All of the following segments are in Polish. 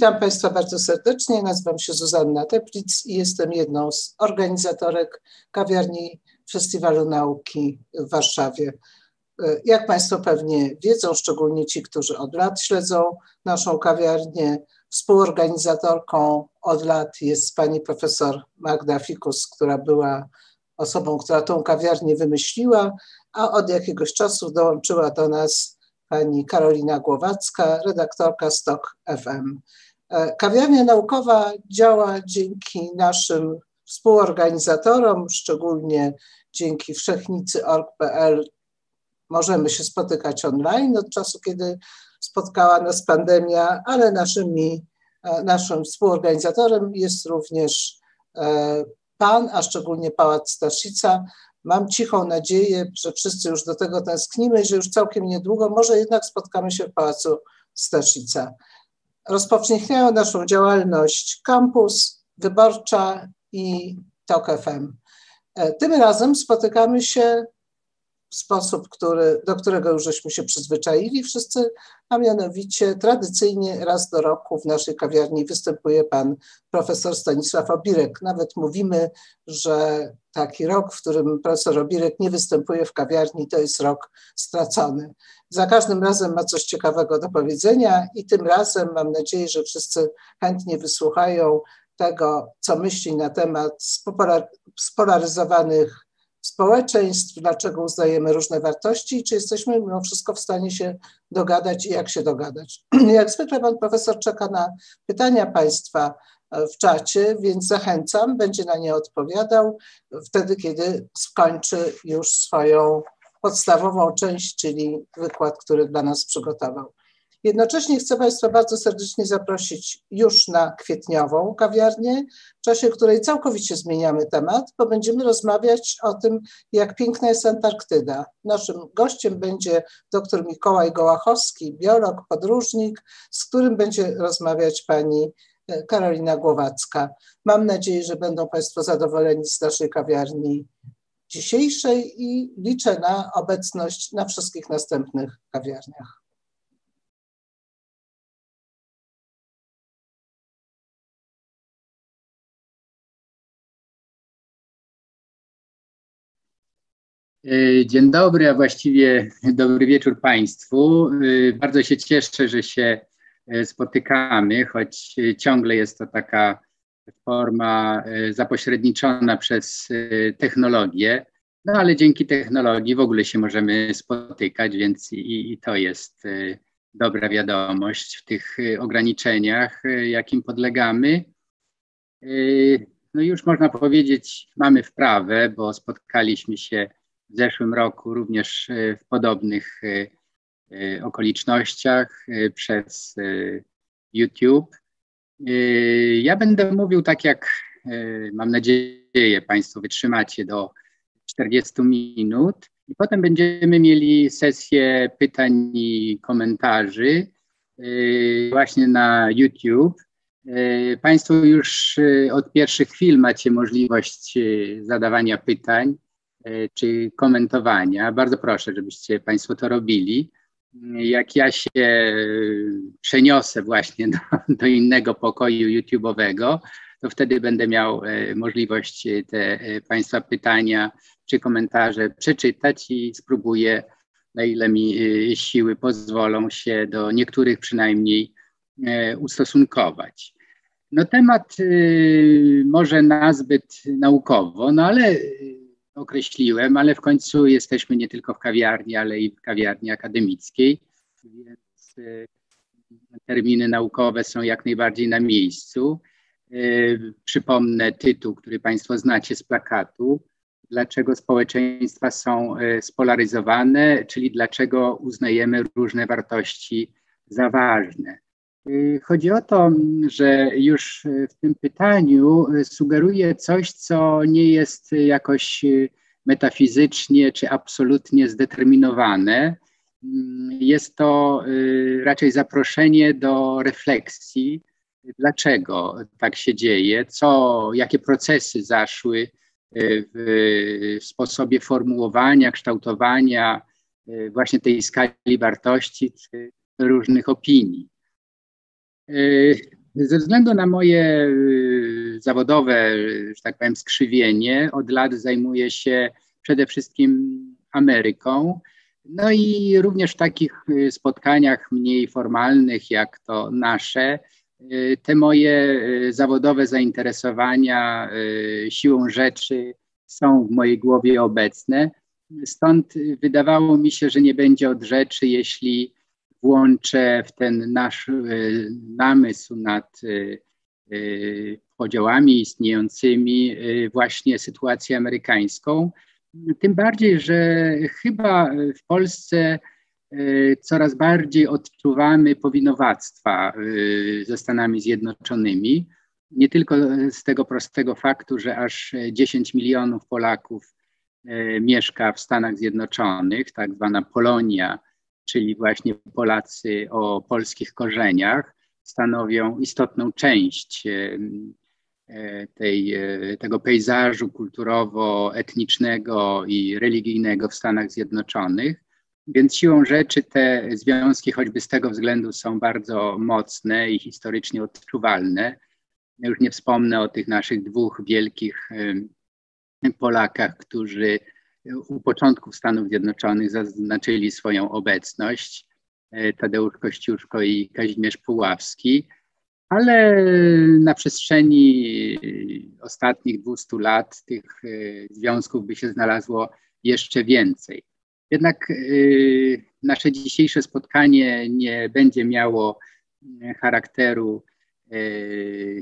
Witam Państwa bardzo serdecznie. Nazywam się Zuzanna Teplic i jestem jedną z organizatorek kawiarni Festiwalu Nauki w Warszawie. Jak Państwo pewnie wiedzą, szczególnie ci, którzy od lat śledzą naszą kawiarnię, współorganizatorką od lat jest pani profesor Magda Fikus, która była osobą, która tą kawiarnię wymyśliła, a od jakiegoś czasu dołączyła do nas pani Karolina Głowacka, redaktorka Stok FM. E, kawiarnia naukowa działa dzięki naszym współorganizatorom, szczególnie dzięki wszechnicy.org.pl możemy się spotykać online od czasu, kiedy spotkała nas pandemia, ale naszymi, e, naszym współorganizatorem jest również e, Pan, a szczególnie Pałac Staszica, Mam cichą nadzieję, że wszyscy już do tego tęsknimy że już całkiem niedługo może jednak spotkamy się w Pałacu Staszica. Rozpowszechniają naszą działalność Campus, Wyborcza i TOK FM. E, tym razem spotykamy się sposób, który, do którego już żeśmy się przyzwyczaili wszyscy, a mianowicie tradycyjnie raz do roku w naszej kawiarni występuje pan profesor Stanisław Obirek. Nawet mówimy, że taki rok, w którym profesor Obirek nie występuje w kawiarni, to jest rok stracony. Za każdym razem ma coś ciekawego do powiedzenia i tym razem mam nadzieję, że wszyscy chętnie wysłuchają tego, co myśli na temat spolaryzowanych społeczeństw, dlaczego uznajemy różne wartości i czy jesteśmy mimo wszystko w stanie się dogadać i jak się dogadać. Jak zwykle pan profesor czeka na pytania państwa w czacie, więc zachęcam, będzie na nie odpowiadał wtedy, kiedy skończy już swoją podstawową część, czyli wykład, który dla nas przygotował. Jednocześnie chcę Państwa bardzo serdecznie zaprosić już na kwietniową kawiarnię, w czasie której całkowicie zmieniamy temat, bo będziemy rozmawiać o tym, jak piękna jest Antarktyda. Naszym gościem będzie dr Mikołaj Gołachowski, biolog, podróżnik, z którym będzie rozmawiać pani e, Karolina Głowacka. Mam nadzieję, że będą Państwo zadowoleni z naszej kawiarni dzisiejszej i liczę na obecność na wszystkich następnych kawiarniach. Dzień dobry, a właściwie dobry wieczór Państwu. E, bardzo się cieszę, że się e, spotykamy, choć ciągle jest to taka forma zapośredniczona przez technologię, no ale dzięki technologii w ogóle się możemy spotykać, więc i, i to jest dobra wiadomość w tych ograniczeniach, jakim podlegamy. No już można powiedzieć, mamy wprawę, bo spotkaliśmy się w zeszłym roku również e, w podobnych e, e, okolicznościach przez YouTube. Ja będę mówił tak, jak mam nadzieję Państwo wytrzymacie do 40 minut i potem będziemy mieli sesję pytań i komentarzy właśnie na YouTube. Państwo już od pierwszych chwil macie możliwość zadawania pytań. E, czy komentowania. Bardzo proszę, żebyście Państwo to robili. Jak ja się e, przeniosę właśnie do, do innego pokoju YouTube'owego, to wtedy będę miał e, możliwość te Państwa pytania czy komentarze przeczytać i spróbuję, na ile mi siły pozwolą się do niektórych przynajmniej ustosunkować. No temat może nazbyt naukowo, no ale określiłem, ale w końcu jesteśmy nie tylko w kawiarni, ale i w kawiarni akademickiej, więc e, terminy naukowe są jak najbardziej na miejscu. E, przypomnę tytuł, który Państwo znacie z plakatu. Dlaczego społeczeństwa są e, spolaryzowane, czyli dlaczego uznajemy różne wartości za ważne. Y, chodzi o to, że już w tym pytaniu sugeruje coś, co nie jest jakoś metafizycznie czy absolutnie zdeterminowane. Jest to y, raczej zaproszenie do refleksji, dlaczego tak się dzieje, co, jakie procesy zaszły y, w sposobie formułowania, kształtowania właśnie tej skali wartości czy różnych opinii. E, Ze względu na moje zawodowe, że tak powiem, skrzywienie, od lat zajmuję się przede wszystkim Ameryką. No i również w takich spotkaniach mniej formalnych, jak to nasze, te moje zawodowe zainteresowania siłą rzeczy są w mojej głowie obecne. Stąd wydawało mi się, że nie będzie od rzeczy, jeśli włączę w ten nasz e, namysł nad e, e, podziałami istniejącymi właśnie sytuację amerykańską. Tym bardziej, że chyba w Polsce coraz bardziej odczuwamy powinowactwa ze Stanami Zjednoczonymi. Nie tylko z tego prostego faktu, że aż 10 milionów Polaków mieszka w Stanach Zjednoczonych, tak zwana Polonia, czyli właśnie Polacy o polskich korzeniach, stanowią istotną część e, e, tej, e, tego pejzażu kulturowo-etnicznego i religijnego w Stanach Zjednoczonych. Więc siłą rzeczy te związki, choćby z tego względu, są bardzo mocne i historycznie odczuwalne. Już nie wspomnę o tych naszych dwóch wielkich Polakach, którzy u początków Stanów Zjednoczonych zaznaczyli swoją obecność, e, Tadeusz Kościuszko i Kazimierz Puławski, ale na przestrzeni ostatnich 200 lat tych e, związków by się znalazło jeszcze więcej. Jednak e, nasze dzisiejsze spotkanie nie będzie miało charakteru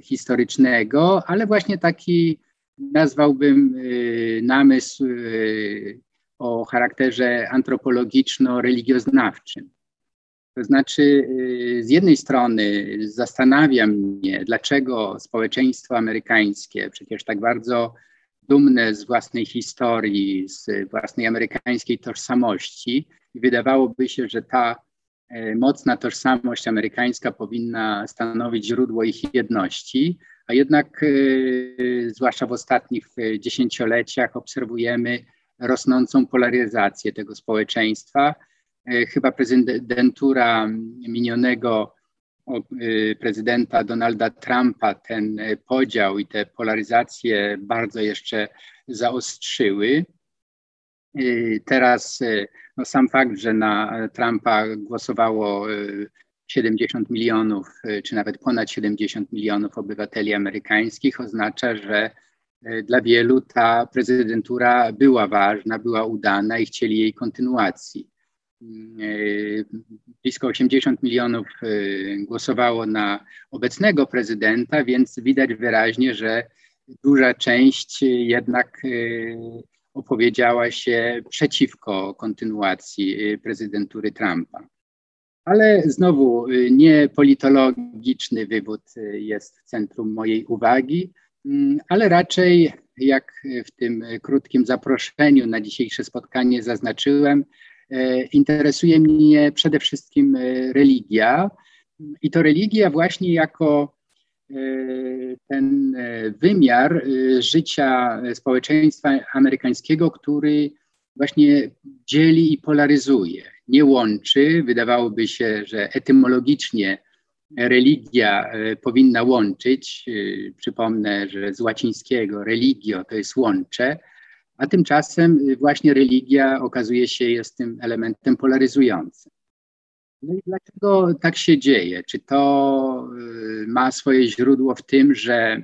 historycznego, ale właśnie taki nazwałbym y, namysł y, o charakterze antropologiczno-religioznawczym. To znaczy, y, z jednej strony zastanawia mnie, dlaczego społeczeństwo amerykańskie, przecież tak bardzo dumne z własnej historii, z własnej amerykańskiej tożsamości, i wydawałoby się, że ta mocna tożsamość amerykańska powinna stanowić źródło ich jedności, a jednak y, zwłaszcza w ostatnich y, dziesięcioleciach obserwujemy rosnącą polaryzację tego społeczeństwa. Y, chyba prezydentura minionego prezydenta Donalda Trumpa ten podział i te polaryzacje bardzo jeszcze zaostrzyły. Teraz no sam fakt, że na Trumpa głosowało 70 milionów, y, czy nawet ponad 70 milionów obywateli amerykańskich oznacza, że y, dla wielu ta prezydentura była ważna, była udana i chcieli jej kontynuacji. Y, blisko 80 milionów głosowało na obecnego prezydenta, więc widać wyraźnie, że duża część jednak opowiedziała się przeciwko kontynuacji prezydentury Trumpa. Ale znowu y, nie politologiczny wywód y, jest w centrum mojej uwagi, mm, ale raczej, jak w tym krótkim zaproszeniu na dzisiejsze spotkanie zaznaczyłem, e, interesuje mnie przede wszystkim religia. I to religia właśnie jako ten wymiar życia społeczeństwa amerykańskiego, który właśnie dzieli i polaryzuje nie łączy. Wydawałoby się, że etymologicznie religia e, powinna łączyć. E, przypomnę, że z łacińskiego religio to jest łącze, a tymczasem właśnie religia okazuje się jest tym elementem polaryzującym. No i dlaczego tak się dzieje? Czy to e, ma swoje źródło w tym, że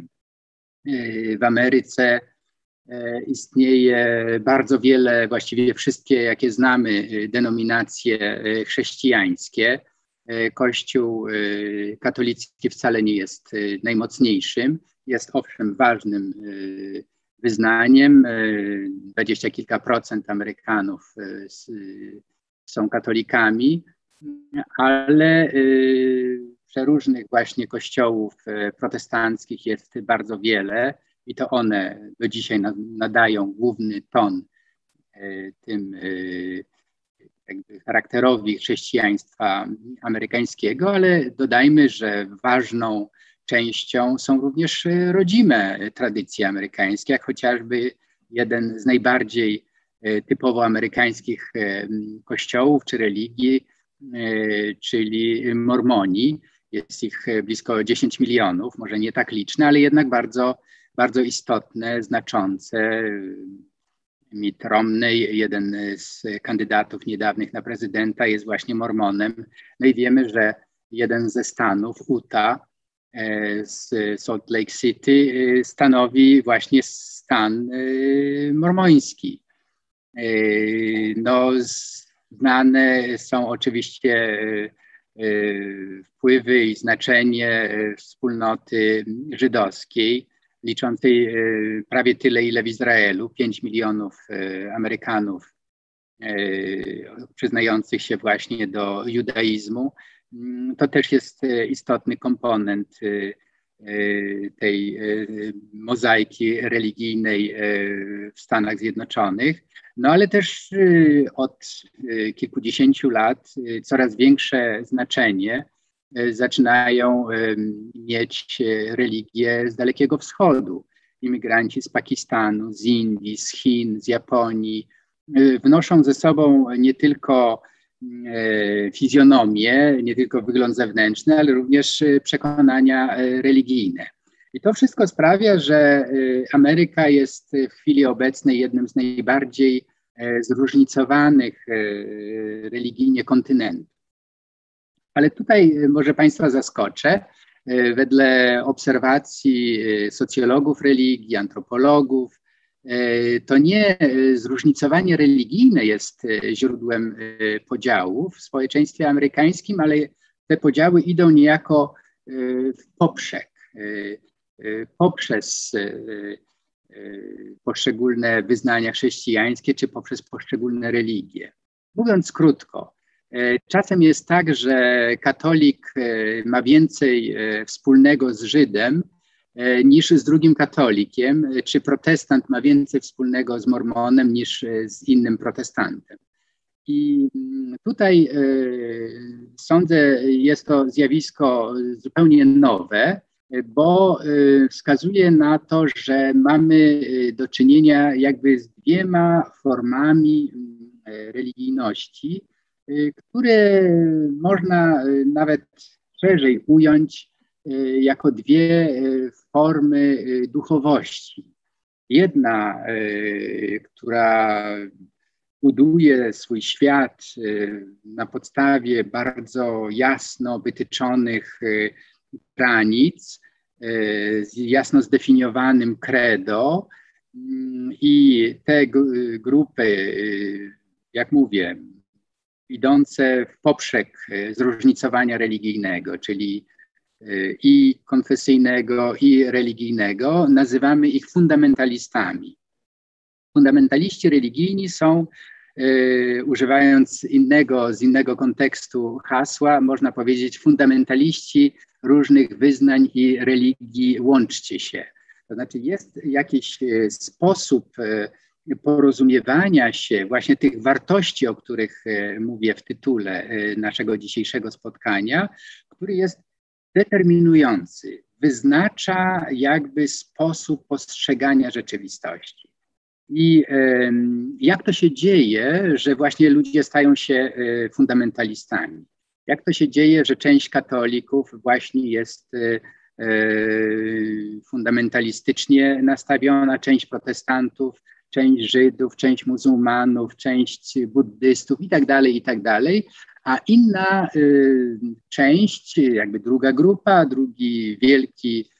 w Ameryce istnieje bardzo wiele, właściwie wszystkie, jakie znamy, e, denominacje e, chrześcijańskie. Kościół katolicki wcale nie jest najmocniejszym, jest owszem ważnym wyznaniem. Dwadzieścia kilka procent Amerykanów są katolikami, ale przeróżnych właśnie kościołów protestanckich jest bardzo wiele i to one do dzisiaj nadają główny ton e, tym e, charakterowi chrześcijaństwa amerykańskiego, ale dodajmy, że ważną częścią są również rodzime tradycje amerykańskie, jak chociażby jeden z najbardziej e, typowo amerykańskich kościołów czy religii, czyli mormoni. jest ich blisko 10 milionów, może nie tak liczne, ale jednak bardzo, bardzo istotne, znaczące. Mitt Romney, jeden z kandydatów niedawnych na prezydenta, jest właśnie mormonem. No i wiemy, że jeden ze stanów, Utah, e, z Salt Lake City, e, stanowi właśnie stan e, mormoński. No, znane są oczywiście wpływy i znaczenie wspólnoty żydowskiej liczącej e, prawie tyle, ile w Izraelu 5 milionów e, Amerykanów e, przyznających się właśnie do judaizmu. Mm, to też jest istotny komponent tej mozaiki religijnej w Stanach Zjednoczonych. No ale też od kilkudziesięciu lat coraz większe znaczenie zaczynają mieć e, religię z Dalekiego Wschodu. Imigranci z Pakistanu, z Indii, z Chin, z Japonii e, wnoszą ze sobą nie tylko fizjonomię, nie tylko wygląd zewnętrzny, ale również przekonania religijne. I to wszystko sprawia, że Ameryka jest w chwili obecnej jednym z najbardziej zróżnicowanych religijnie kontynentów. Ale tutaj e, może Państwa zaskoczę. E, wedle obserwacji e, socjologów religii, antropologów, to nie zróżnicowanie religijne jest źródłem podziałów w społeczeństwie amerykańskim, ale te podziały idą niejako w poprzek, poprzez poszczególne wyznania chrześcijańskie czy poprzez poszczególne religie. Mówiąc krótko, czasem jest tak, że katolik e, ma więcej e, wspólnego z Żydem niż z drugim katolikiem, czy protestant ma więcej wspólnego z mormonem niż z innym protestantem. I mm, tutaj sądzę, jest to zjawisko zupełnie nowe, bo wskazuje na to, że mamy do czynienia jakby z dwiema formami mm, religijności, które można y, nawet szerzej ująć y, jako dwie formy duchowości. Jedna, która buduje swój świat na podstawie bardzo jasno wytyczonych granic, z jasno zdefiniowanym credo mm, i te grupy, jak mówię, idące w poprzek e, zróżnicowania religijnego, czyli e, i konfesyjnego, i religijnego, nazywamy ich fundamentalistami. Fundamentaliści religijni są, e, używając innego, z innego kontekstu hasła, można powiedzieć, fundamentaliści różnych wyznań i religii, łączcie się. To znaczy, jest jakiś sposób porozumiewania się właśnie tych wartości, o których e, mówię w tytule e, naszego dzisiejszego spotkania, który jest determinujący, wyznacza jakby sposób postrzegania rzeczywistości. I jak to się dzieje, że właśnie ludzie stają się e, fundamentalistami? Jak to się dzieje, że część katolików właśnie jest fundamentalistycznie nastawiona, część protestantów część Żydów, część muzułmanów, część buddystów tak tak dalej. A inna y, część, jakby druga grupa, drugi wielki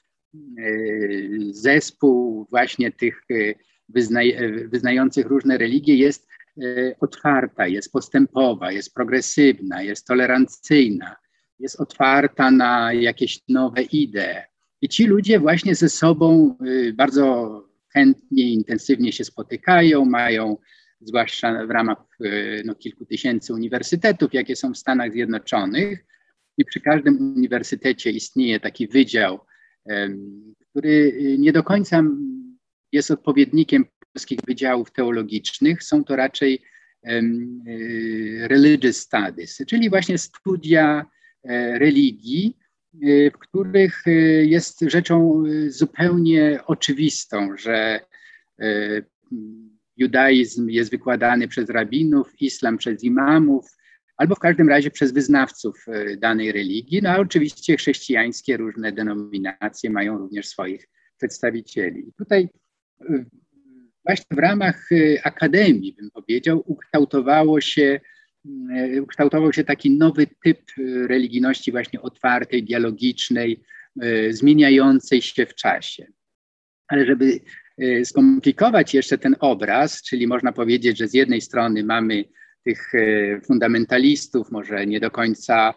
y, zespół właśnie tych y, wyznaj, wyznających różne religie jest y, otwarta, jest postępowa, jest progresywna, jest tolerancyjna, jest otwarta na jakieś nowe idee. I ci ludzie właśnie ze sobą y, bardzo chętnie, intensywnie się spotykają, mają zwłaszcza w ramach e, no, kilku tysięcy uniwersytetów, jakie są w Stanach Zjednoczonych. I przy każdym uniwersytecie istnieje taki wydział, który nie do końca jest odpowiednikiem polskich wydziałów teologicznych. Są to raczej e, religious studies, czyli właśnie studia e, religii, Y, w których y, jest rzeczą y, zupełnie oczywistą, że judaizm jest wykładany przez rabinów, islam przez imamów, albo w każdym razie przez wyznawców danej religii. No a oczywiście chrześcijańskie różne denominacje mają również swoich przedstawicieli. Tutaj właśnie w ramach akademii, bym powiedział, ukształtowało się E, ukształtował się taki nowy typ e, religijności, właśnie otwartej, dialogicznej, e, zmieniającej się w czasie. Ale żeby skomplikować jeszcze ten obraz, czyli można powiedzieć, że z jednej strony mamy tych fundamentalistów, może nie do końca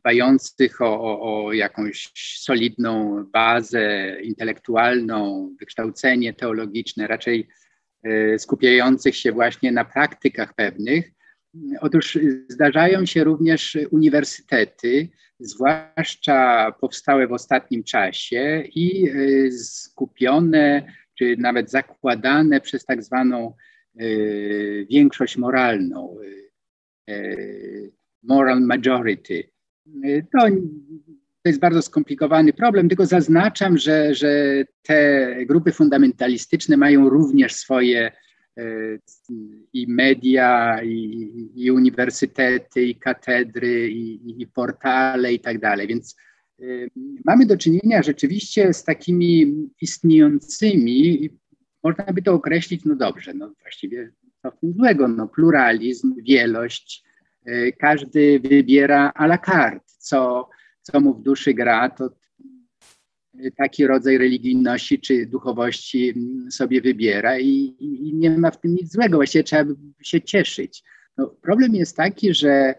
dbających o, o, o, jakąś solidną bazę intelektualną, wykształcenie teologiczne, raczej skupiających się właśnie na praktykach pewnych. Otóż zdarzają się również uniwersytety, zwłaszcza powstałe w ostatnim czasie i e, skupione, czy nawet zakładane przez tak zwaną e, większość moralną, moral majority. To to jest bardzo skomplikowany problem, tylko zaznaczam, że, że te grupy fundamentalistyczne mają również swoje e, i media, i, i uniwersytety, i katedry, i, i, portale i tak dalej. Więc e, mamy do czynienia rzeczywiście z takimi istniejącymi, można by to określić, no dobrze, no właściwie co w tym złego, no pluralizm, wielość, e, każdy wybiera à la carte, co co mu w duszy gra, to taki rodzaj religijności czy duchowości sobie wybiera i, i, nie ma w tym nic złego. Właściwie trzeba się cieszyć. No, problem jest taki, że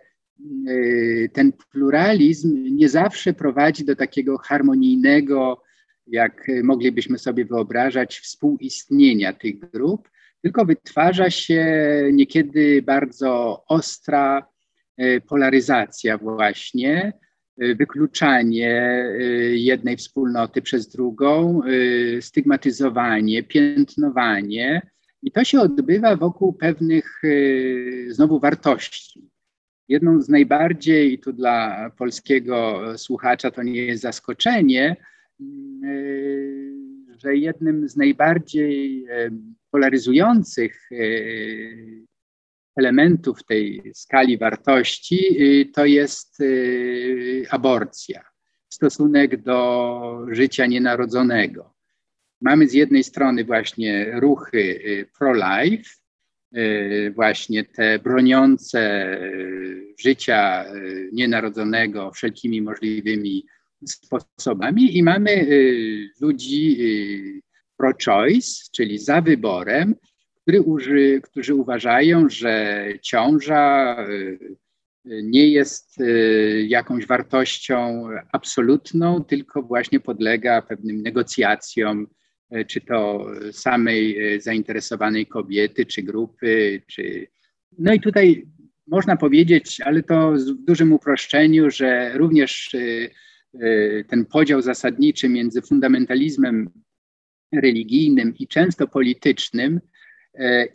y, ten pluralizm nie zawsze prowadzi do takiego harmonijnego, jak moglibyśmy sobie wyobrażać, współistnienia tych grup, tylko wytwarza się niekiedy bardzo ostra y, polaryzacja właśnie, wykluczanie y, jednej wspólnoty przez drugą, y, stygmatyzowanie, piętnowanie. I to się odbywa wokół pewnych znowu wartości. Jedną z najbardziej, tu dla polskiego słuchacza to nie jest zaskoczenie, że jednym z najbardziej polaryzujących elementów tej skali wartości y, to jest y, aborcja, stosunek do życia nienarodzonego. Mamy z jednej strony właśnie ruchy y, pro-life, właśnie te broniące życia nienarodzonego wszelkimi możliwymi sposobami i mamy ludzi pro-choice, czyli za wyborem, który uży, którzy uważają, że ciąża y, nie jest y, jakąś wartością absolutną, tylko właśnie podlega pewnym negocjacjom, y, czy to samej zainteresowanej kobiety, czy grupy, czy. No i tutaj można powiedzieć, ale to w dużym uproszczeniu, że również ten podział zasadniczy między fundamentalizmem religijnym i często politycznym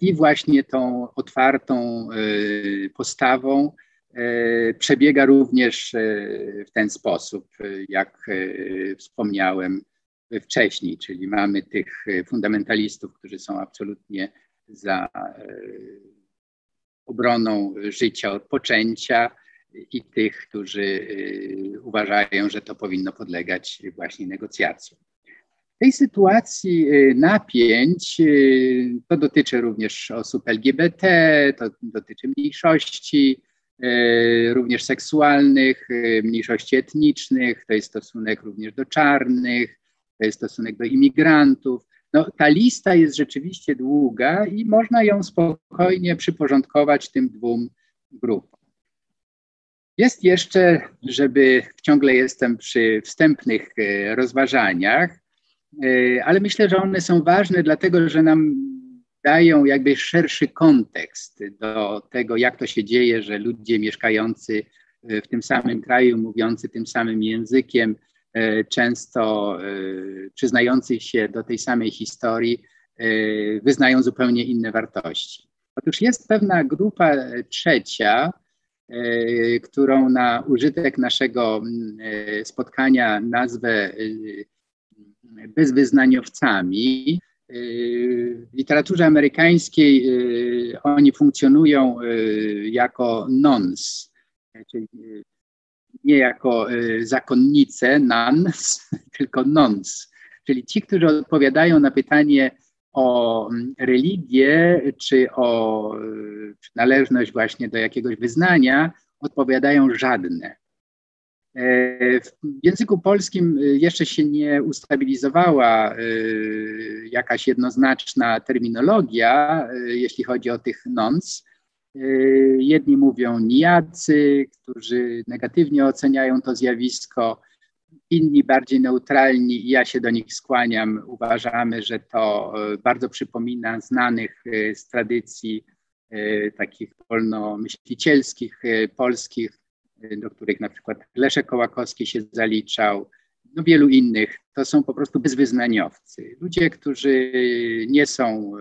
i właśnie tą otwartą e, postawą e, przebiega również w ten sposób, jak wspomniałem wcześniej, czyli mamy tych fundamentalistów, którzy są absolutnie za obroną życia od poczęcia i tych, którzy uważają, że to powinno podlegać właśnie negocjacjom tej sytuacji y, napięć, y, to dotyczy również osób LGBT, to dotyczy mniejszości, y, również seksualnych, mniejszości etnicznych, to jest stosunek również do czarnych, to jest stosunek do imigrantów. No, ta lista jest rzeczywiście długa i można ją spokojnie przyporządkować tym dwóm grupom. Jest jeszcze, żeby ciągle jestem przy wstępnych rozważaniach, ale myślę, że one są ważne, dlatego że nam dają jakby szerszy kontekst do tego, jak to się dzieje, że ludzie mieszkający w tym samym kraju, mówiący tym samym językiem, e, często e, przyznający się do tej samej historii, wyznają zupełnie inne wartości. Otóż jest pewna grupa trzecia, którą na użytek naszego spotkania nazwę bezwyznaniowcami. w literaturze amerykańskiej oni funkcjonują jako nons, czyli nie jako zakonnice, nuns, tylko nons, czyli ci, którzy odpowiadają na pytanie o mm, religię czy o przynależność właśnie do jakiegoś wyznania, odpowiadają żadne. E, w języku polskim e, jeszcze się nie ustabilizowała e, jakaś jednoznaczna terminologia, jeśli chodzi o tych nons. Jedni mówią nijacy, którzy negatywnie oceniają to zjawisko, inni bardziej neutralni, ja się do nich skłaniam. Uważamy, że to bardzo przypomina znanych z tradycji takich wolnomyślicielskich polskich do których na przykład Leszek Kołakowski się zaliczał, no wielu innych, to są po prostu bezwyznaniowcy. Ludzie, którzy nie są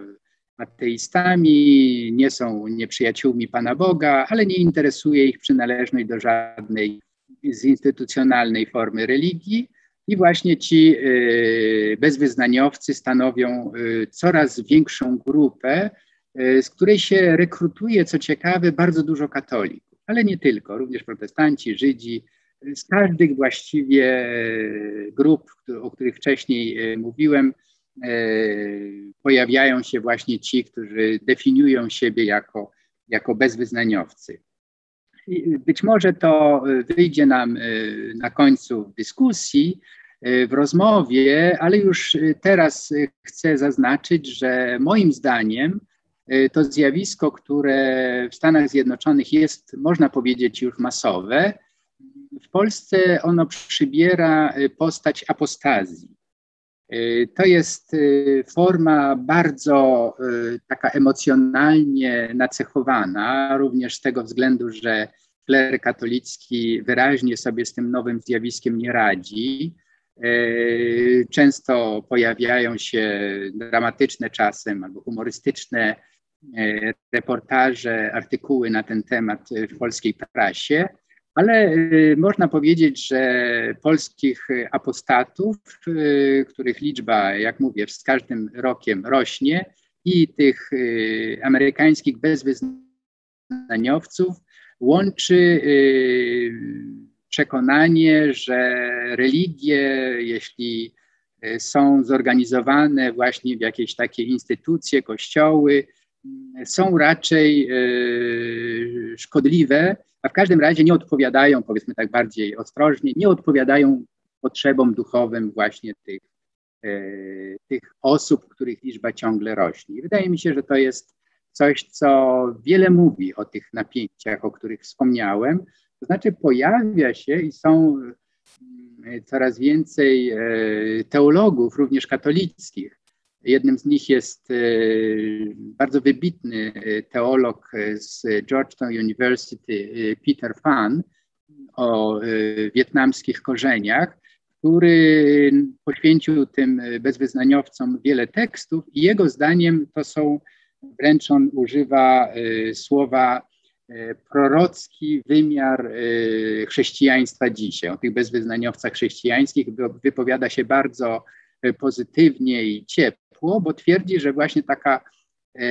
ateistami, nie są nieprzyjaciółmi Pana Boga, ale nie interesuje ich przynależność do żadnej zinstytucjonalnej formy religii. I właśnie ci y, bezwyznaniowcy stanowią y, coraz większą grupę, y, z której się rekrutuje, co ciekawe, bardzo dużo katolików ale nie tylko, również protestanci, Żydzi, z każdych właściwie grup, o których wcześniej e, mówiłem, e, pojawiają się właśnie ci, którzy definiują siebie jako, jako bezwyznaniowcy. być może to wyjdzie nam e, na końcu dyskusji, w rozmowie, ale już teraz chcę zaznaczyć, że moim zdaniem to zjawisko, które w Stanach Zjednoczonych jest, można powiedzieć, już masowe. W Polsce ono przybiera y, postać apostazji. Y, to jest forma bardzo taka emocjonalnie nacechowana, również z tego względu, że kler katolicki wyraźnie sobie z tym nowym zjawiskiem nie radzi. Często pojawiają się dramatyczne czasem albo humorystyczne E, reportaże, artykuły na ten temat w polskiej prasie, ale e, można powiedzieć, że polskich apostatów, e, których liczba, jak mówię, z każdym rokiem rośnie, i tych amerykańskich bezwyznaniowców łączy przekonanie, że religie, jeśli są zorganizowane właśnie w jakieś takie instytucje, kościoły, są raczej e, szkodliwe, a w każdym razie nie odpowiadają, powiedzmy tak bardziej ostrożnie, nie odpowiadają potrzebom duchowym właśnie tych, e, tych osób, których liczba ciągle rośnie. wydaje mi się, że to jest coś, co wiele mówi o tych napięciach, o których wspomniałem. To znaczy pojawia się i są mm, coraz więcej e, teologów, również katolickich, Jednym z nich jest e, bardzo wybitny e, teolog z Georgetown University, e, Peter Phan, o wietnamskich korzeniach, który poświęcił tym bezwyznaniowcom wiele tekstów i jego zdaniem to są, wręcz on używa słowa prorocki wymiar chrześcijaństwa dzisiaj. O tych bezwyznaniowcach chrześcijańskich wypowiada się bardzo pozytywnie i ciepło bo twierdzi, że właśnie taka e,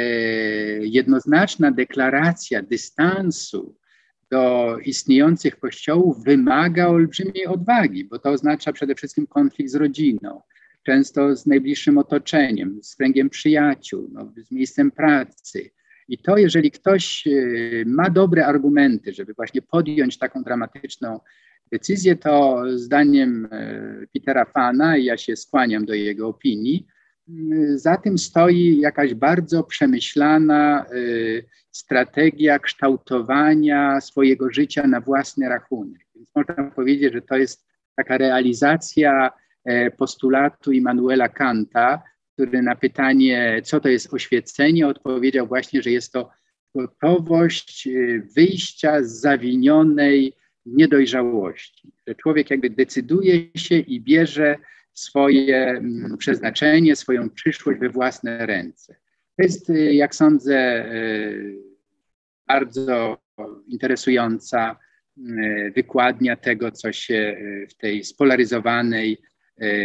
jednoznaczna deklaracja dystansu do istniejących kościołów wymaga olbrzymiej odwagi, bo to oznacza przede wszystkim konflikt z rodziną, często z najbliższym otoczeniem, z kręgiem przyjaciół, no, z miejscem pracy. I to, jeżeli ktoś e, ma dobre argumenty, żeby właśnie podjąć taką dramatyczną decyzję, to zdaniem e, Petera Fana, i ja się skłaniam do jego opinii, za tym stoi jakaś bardzo przemyślana y, strategia kształtowania swojego życia na własny rachunek. Więc można powiedzieć, że to jest taka realizacja e, postulatu Immanuela Kanta, który na pytanie, co to jest oświecenie, odpowiedział właśnie, że jest to gotowość y, wyjścia z zawinionej niedojrzałości. Że człowiek jakby decyduje się i bierze swoje mm, przeznaczenie, swoją przyszłość we własne ręce. To jest, y, jak sądzę, y, bardzo interesująca y, wykładnia tego, co się w tej spolaryzowanej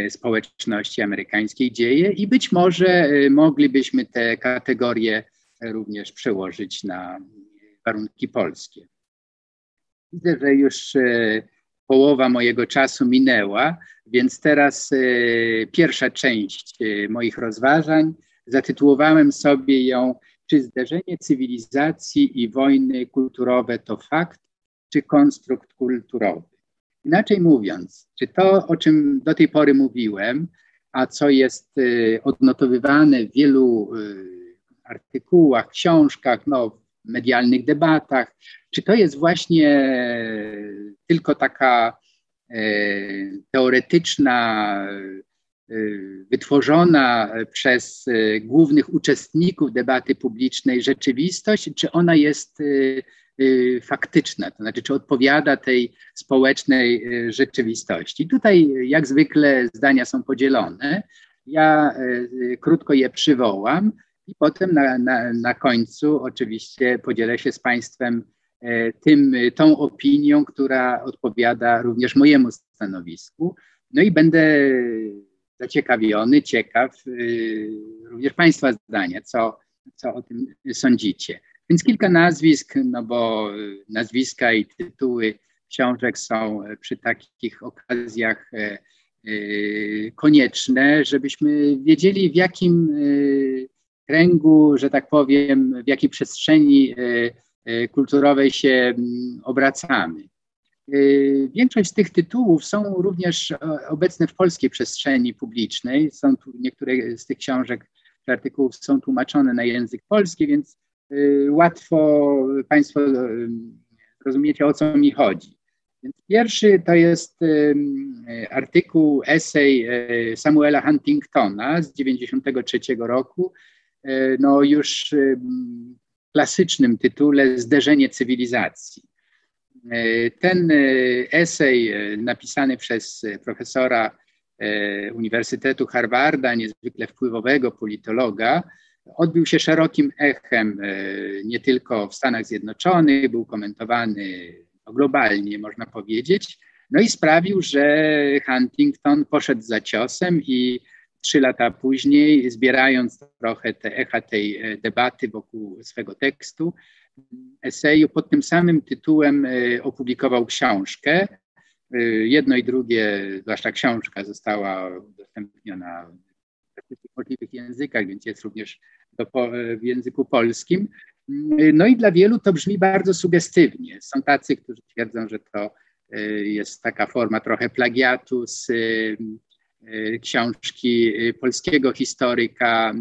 społeczności amerykańskiej dzieje i być może moglibyśmy te kategorie również przełożyć na warunki polskie. Widzę, że już połowa mojego czasu minęła, więc teraz pierwsza część moich rozważań zatytułowałem sobie ją Czy zderzenie cywilizacji i wojny kulturowe to fakt, czy konstrukt kulturowy? Inaczej mówiąc, czy to, o czym do tej pory mówiłem, a co jest y, odnotowywane w wielu artykułach, książkach, no, medialnych debatach, czy to jest właśnie tylko taka e, teoretyczna Y, wytworzona przez y, głównych uczestników debaty publicznej rzeczywistość, czy ona jest faktyczna, to znaczy, czy odpowiada tej społecznej rzeczywistości. Tutaj, jak zwykle, zdania są podzielone. Ja krótko je przywołam i potem na, na, na końcu oczywiście podzielę się z Państwem tym, tą opinią, która odpowiada również mojemu stanowisku. No i będę zaciekawiony, ciekaw y, również Państwa zdania, co, co o tym sądzicie. Więc kilka nazwisk, no bo nazwiska i tytuły książek są przy takich okazjach e, e, konieczne, żebyśmy wiedzieli, w jakim e, kręgu, że tak powiem, w jakiej przestrzeni kulturowej się obracamy. Y, większość z tych tytułów są również e, obecne w polskiej przestrzeni publicznej. Są tu niektóre z tych książek czy artykułów są tłumaczone na język polski, więc łatwo Państwo rozumiecie, o co mi chodzi. Pierwszy to jest artykuł, esej e, Samuela Huntingtona z 1993 roku, e, no już klasycznym tytule Zderzenie cywilizacji. E, ten e, esej e, napisany przez profesora Uniwersytetu Harvarda, niezwykle wpływowego politologa, odbił się szerokim echem nie tylko w Stanach Zjednoczonych, był komentowany globalnie, można powiedzieć, no i sprawił, że Huntington poszedł za ciosem i trzy lata później, zbierając trochę te echa tej debaty wokół swego tekstu, eseju pod tym samym tytułem e, opublikował książkę. E, jedno i drugie, zwłaszcza książka, została udostępniona w możliwych językach, więc jest również do, w języku polskim. E, no i dla wielu to brzmi bardzo sugestywnie. Są tacy, którzy twierdzą, że to jest taka forma trochę plagiatu z książki polskiego historyka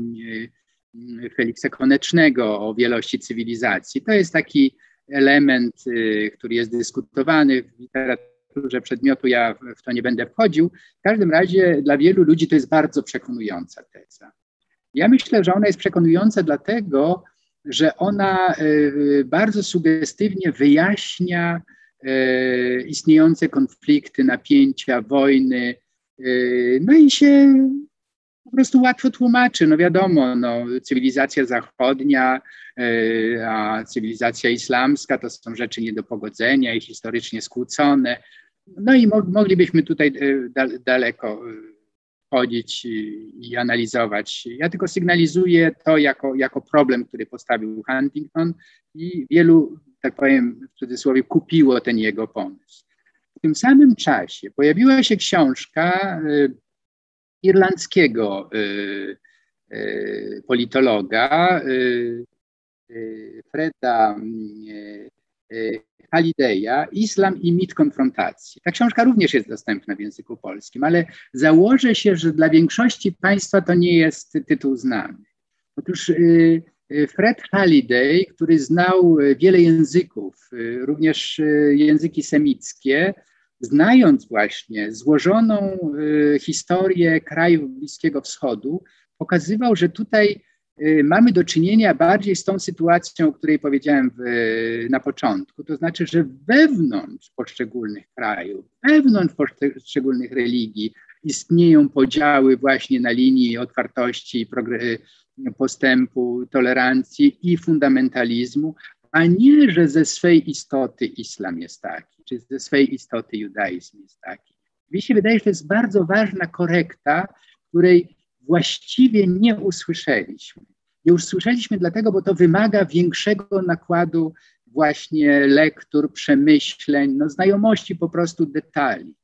Feliksa Konecznego o wielości cywilizacji. To jest taki element, y, który jest dyskutowany w literaturze przedmiotu, ja w to nie będę wchodził. W każdym razie dla wielu ludzi to jest bardzo przekonująca teza. Ja myślę, że ona jest przekonująca dlatego, że ona y, bardzo sugestywnie wyjaśnia y, istniejące konflikty, napięcia, wojny, no i się po prostu łatwo tłumaczy. No wiadomo, no, cywilizacja zachodnia, e, a cywilizacja islamska to są rzeczy nie do pogodzenia i historycznie skłócone. No i mo moglibyśmy tutaj e, daleko chodzić i analizować. Ja tylko sygnalizuję to jako, jako problem, który postawił Huntington i wielu, tak powiem w cudzysłowie, kupiło ten jego pomysł. Tym samym czasie pojawiła się książka irlandzkiego y, y, politologa y, Freda Hallidaya, Islam i mit konfrontacji. Ta książka również jest dostępna w języku polskim, ale założę się, że dla większości Państwa to nie jest tytuł znany. Otóż Fred Halliday, który znał wiele języków, również języki semickie, znając właśnie złożoną y, historię krajów Bliskiego Wschodu, pokazywał, że tutaj y, mamy do czynienia bardziej z tą sytuacją, o której powiedziałem w, na początku. To znaczy, że wewnątrz poszczególnych krajów, wewnątrz poszczególnych religii istnieją podziały właśnie na linii otwartości, postępu, tolerancji i fundamentalizmu, a nie, że ze swej istoty islam jest taki czy ze swej istoty judaizm jest taki. Mi się wydaje, że to jest bardzo ważna korekta, której właściwie nie usłyszeliśmy. Nie usłyszeliśmy dlatego, bo to wymaga większego nakładu właśnie lektur, przemyśleń, no, znajomości po prostu detali.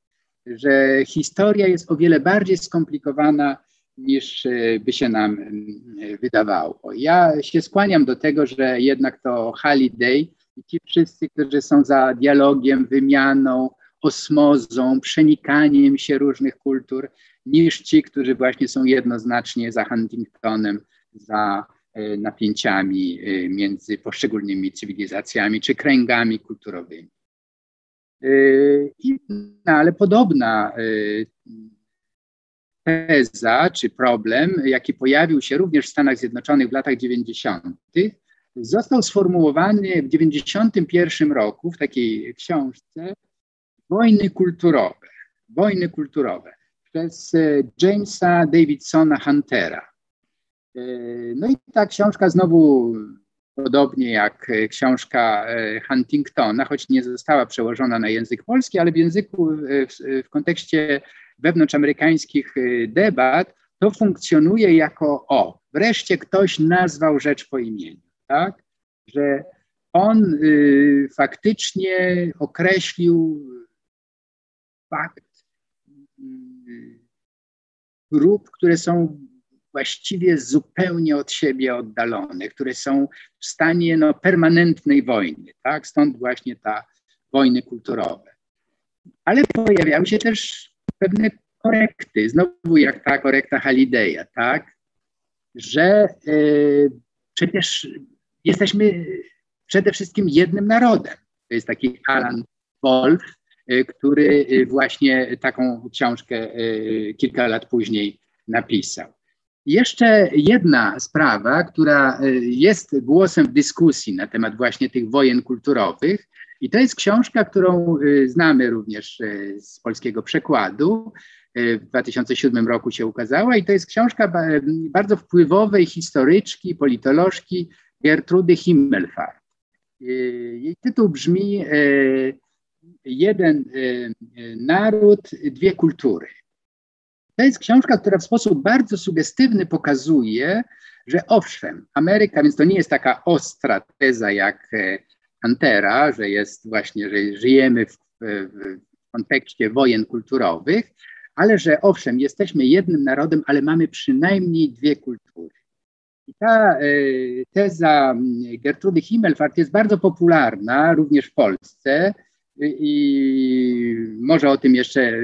Że historia jest o wiele bardziej skomplikowana niż e, by się nam e, wydawało. Ja się skłaniam do tego, że jednak to Holiday i ci wszyscy, którzy są za dialogiem, wymianą, osmozą, przenikaniem się różnych kultur, niż ci, którzy właśnie są jednoznacznie za Huntingtonem, za e, napięciami między poszczególnymi cywilizacjami czy kręgami kulturowymi. No, ale podobna teza czy problem, jaki pojawił się również w Stanach Zjednoczonych w latach 90., został sformułowany w 91 roku w takiej książce Wojny kulturowe. Wojny kulturowe przez e, Jamesa Davidsona Huntera. E, no i ta książka znowu podobnie jak książka e, Huntingtona, choć nie została przełożona na język polski, ale w języku, w, w kontekście wewnątrzamerykańskich y, debat, to funkcjonuje jako o, wreszcie ktoś nazwał rzecz po imieniu, tak? Że on y, faktycznie określił fakt y, grup, które są właściwie zupełnie od siebie oddalone, które są w stanie no, permanentnej wojny, tak? Stąd właśnie ta wojny kulturowe. Ale pojawiały się też pewne korekty, znowu jak ta korekta Haliday'a, tak, że y, przecież jesteśmy przede wszystkim jednym narodem. To jest taki Alan Wolf, y, który y, właśnie taką książkę kilka lat później napisał. Jeszcze jedna sprawa, która jest głosem w dyskusji na temat właśnie tych wojen kulturowych, i to jest książka, którą y, znamy również y, z polskiego przekładu. Y, w 2007 roku się ukazała i to jest książka bardzo wpływowej historyczki, politolożki Gertrudy Himmelfart. Jej tytuł brzmi Jeden naród, dwie kultury. To jest książka, która w sposób bardzo sugestywny pokazuje, że owszem, Ameryka, więc to nie jest taka ostra teza jak Huntera, że jest właśnie, że żyjemy w, w kontekście wojen kulturowych, ale że owszem, jesteśmy jednym narodem, ale mamy przynajmniej dwie kultury. I ta e, teza Gertrudy Himmelfart jest bardzo popularna również w Polsce i może o tym jeszcze e,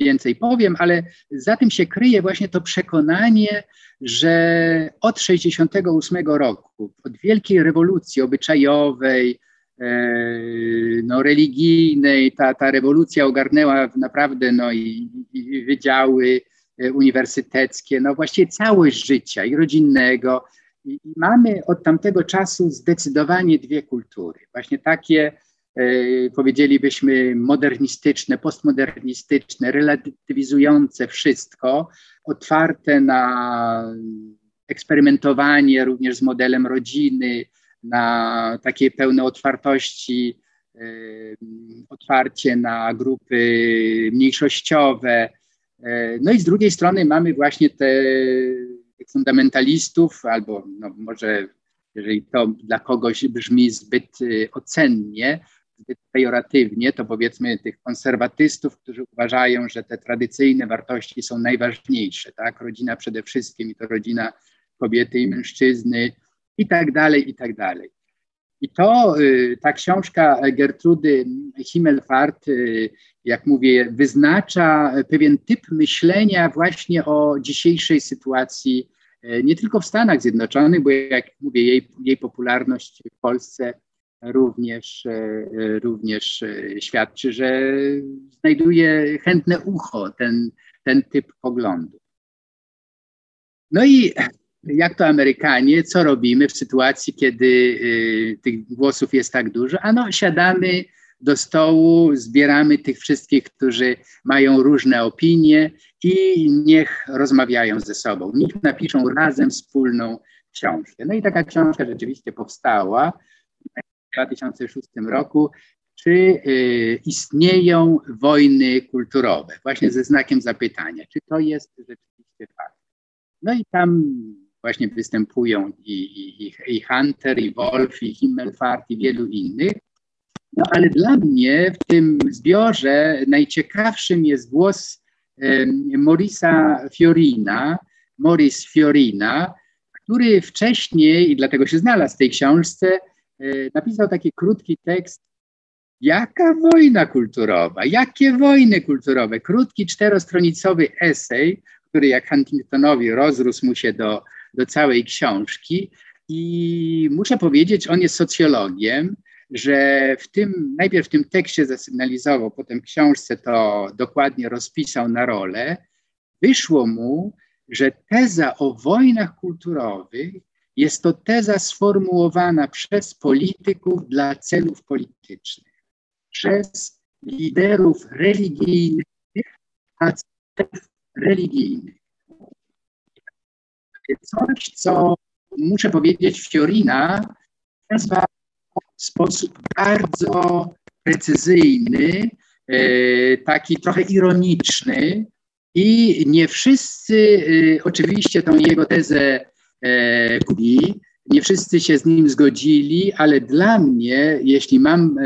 więcej powiem, ale za tym się kryje właśnie to przekonanie, że od 68 roku, od wielkiej rewolucji obyczajowej, no, religijnej, ta, ta rewolucja ogarnęła naprawdę no, i, i wydziały e, uniwersyteckie, no właściwie całość życia i rodzinnego. I mamy od tamtego czasu zdecydowanie dwie kultury. Właśnie takie E, powiedzielibyśmy, modernistyczne, postmodernistyczne, relatywizujące wszystko, otwarte na eksperymentowanie również z modelem rodziny, na takiej pełne otwartości, e, otwarcie na grupy mniejszościowe. E, no i z drugiej strony mamy właśnie te fundamentalistów, albo no może jeżeli to dla kogoś brzmi zbyt ocennie, zbyt pejoratywnie, to powiedzmy tych konserwatystów, którzy uważają, że te tradycyjne wartości są najważniejsze, tak? Rodzina przede wszystkim i to rodzina kobiety i mężczyzny i tak dalej, i tak dalej. I to, y, ta książka Gertrudy Himmelfart, y, jak mówię, wyznacza pewien typ myślenia właśnie o dzisiejszej sytuacji, y, nie tylko w Stanach Zjednoczonych, bo jak mówię, jej, jej popularność w Polsce również, również świadczy, że znajduje chętne ucho ten, ten typ poglądu. No i jak to Amerykanie, co robimy w sytuacji, kiedy e, tych głosów jest tak dużo? Ano, siadamy do stołu, zbieramy tych wszystkich, którzy mają różne opinie i niech rozmawiają ze sobą. Niech napiszą razem wspólną książkę. No i taka książka rzeczywiście powstała. 2006 roku. czy istnieją wojny kulturowe, właśnie ze znakiem zapytania, czy to jest rzeczywiście fakt. No i tam właśnie występują i, i, i Hunter, i Wolf, i Himmelfart, i wielu innych. No ale dla mnie w tym zbiorze najciekawszym jest głos Morisa Fiorina, Morris Fiorina, który wcześniej, i dlatego się znalazł w tej książce, e, napisał taki krótki tekst Jaka wojna kulturowa? Jakie wojny kulturowe? Krótki, czterostronicowy esej, który jak Huntingtonowi rozrósł mu się do, do całej książki. I muszę powiedzieć, on jest socjologiem, że w tym, najpierw w tym tekście zasygnalizował, potem w książce to dokładnie rozpisał na rolę, wyszło mu, że teza o wojnach kulturowych jest to teza sformułowana przez polityków dla celów politycznych, przez liderów religijnych a celów religijnych. Coś, co muszę powiedzieć, Fiorina nazywa w sposób bardzo precyzyjny, e, taki trochę ironiczny. I nie wszyscy e, oczywiście tą jego tezę e, nie wszyscy się z nim zgodzili, ale dla mnie, jeśli mam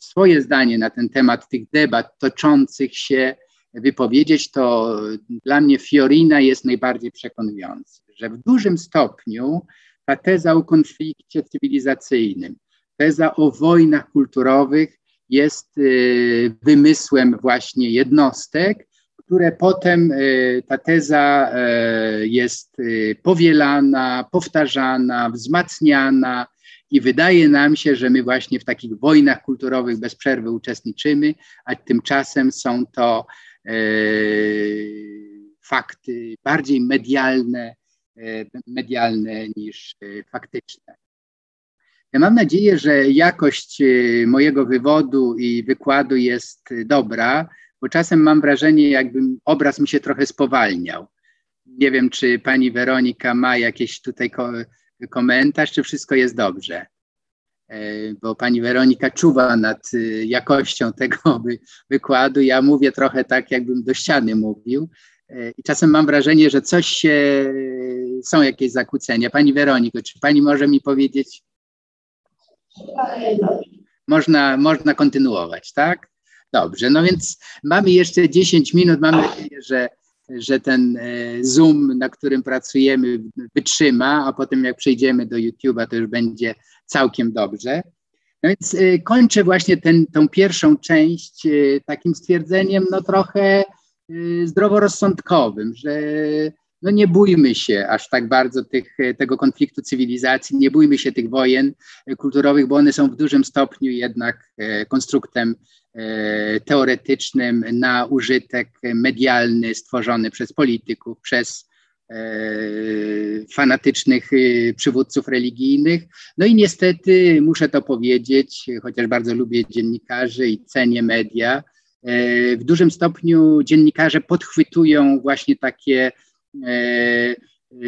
swoje zdanie na ten temat tych debat toczących się, wypowiedzieć, to dla mnie Fiorina jest najbardziej przekonujący, że w dużym stopniu ta teza o konflikcie cywilizacyjnym, teza o wojnach kulturowych jest y, wymysłem właśnie jednostek, które potem y, ta teza y, jest powielana, powtarzana, wzmacniana i wydaje nam się, że my właśnie w takich wojnach kulturowych bez przerwy uczestniczymy, a tymczasem są to fakty bardziej medialne, E, medialne niż e, faktyczne. Ja mam nadzieję, że jakość e, mojego wywodu i wykładu jest dobra, bo czasem mam wrażenie, jakby obraz mi się trochę spowalniał. Nie wiem, czy pani Weronika ma jakiś tutaj komentarz, czy wszystko jest dobrze. Bo pani Weronika czuwa nad jakością tego wykładu. Ja mówię trochę tak, jakbym do ściany mówił, i czasem mam wrażenie, że coś się, są jakieś zakłócenia. Pani Weroniko, czy pani może mi powiedzieć? Można, można kontynuować, tak? Dobrze, no więc mamy jeszcze 10 minut. Mam nadzieję, że, że ten e, Zoom, na którym pracujemy, wytrzyma, a potem jak przejdziemy do YouTube'a, to już będzie całkiem dobrze. No więc e, kończę właśnie ten, tą pierwszą część e, takim stwierdzeniem, no trochę Y, zdroworozsądkowym, że no nie bójmy się aż tak bardzo tych, tego konfliktu cywilizacji, nie bójmy się tych wojen kulturowych, bo one są w dużym stopniu jednak konstruktem teoretycznym na użytek medialny stworzony przez polityków, przez fanatycznych y, przywódców religijnych. No i niestety muszę to powiedzieć, chociaż bardzo lubię dziennikarzy i cenię media, E, w dużym stopniu dziennikarze podchwytują właśnie takie e,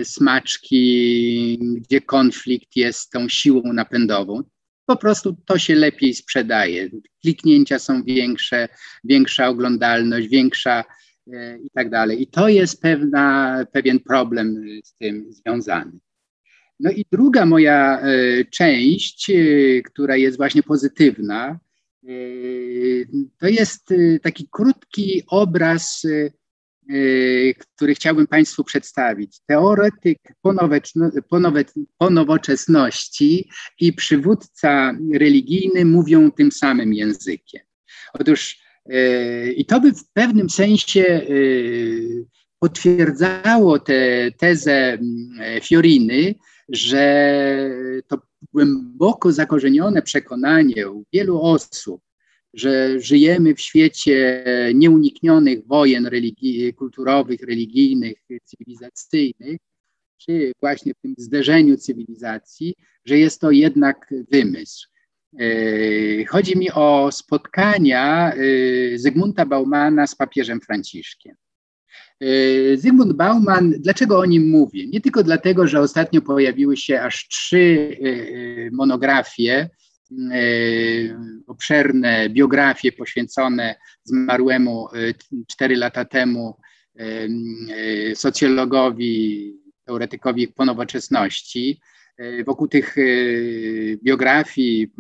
smaczki, gdzie konflikt jest tą siłą napędową. Po prostu to się lepiej sprzedaje. Kliknięcia są większe, większa oglądalność, większa e, i tak dalej. I to jest pewna, pewien problem z tym związany. No i druga moja część, która jest właśnie pozytywna, Yy, to jest taki krótki obraz, który chciałbym Państwu przedstawić. Teoretyk ponowoczesności i przywódca religijny mówią tym samym językiem. Otóż i to by w pewnym sensie potwierdzało tę tezę Fioriny, że to głęboko zakorzenione przekonanie u wielu osób, że żyjemy w świecie nieuniknionych wojen religii, kulturowych, religijnych, cywilizacyjnych, czy właśnie w tym zderzeniu cywilizacji, że jest to jednak wymysł. E, chodzi mi o spotkania e, Zygmunta Baumana z papieżem Franciszkiem. E, Zygmunt Bauman, dlaczego o nim mówię? Nie tylko dlatego, że ostatnio pojawiły się aż trzy monografie obszerne biografie poświęcone zmarłemu 4 lata temu socjologowi, teoretykowi ponowoczesności. Wokół tych biografii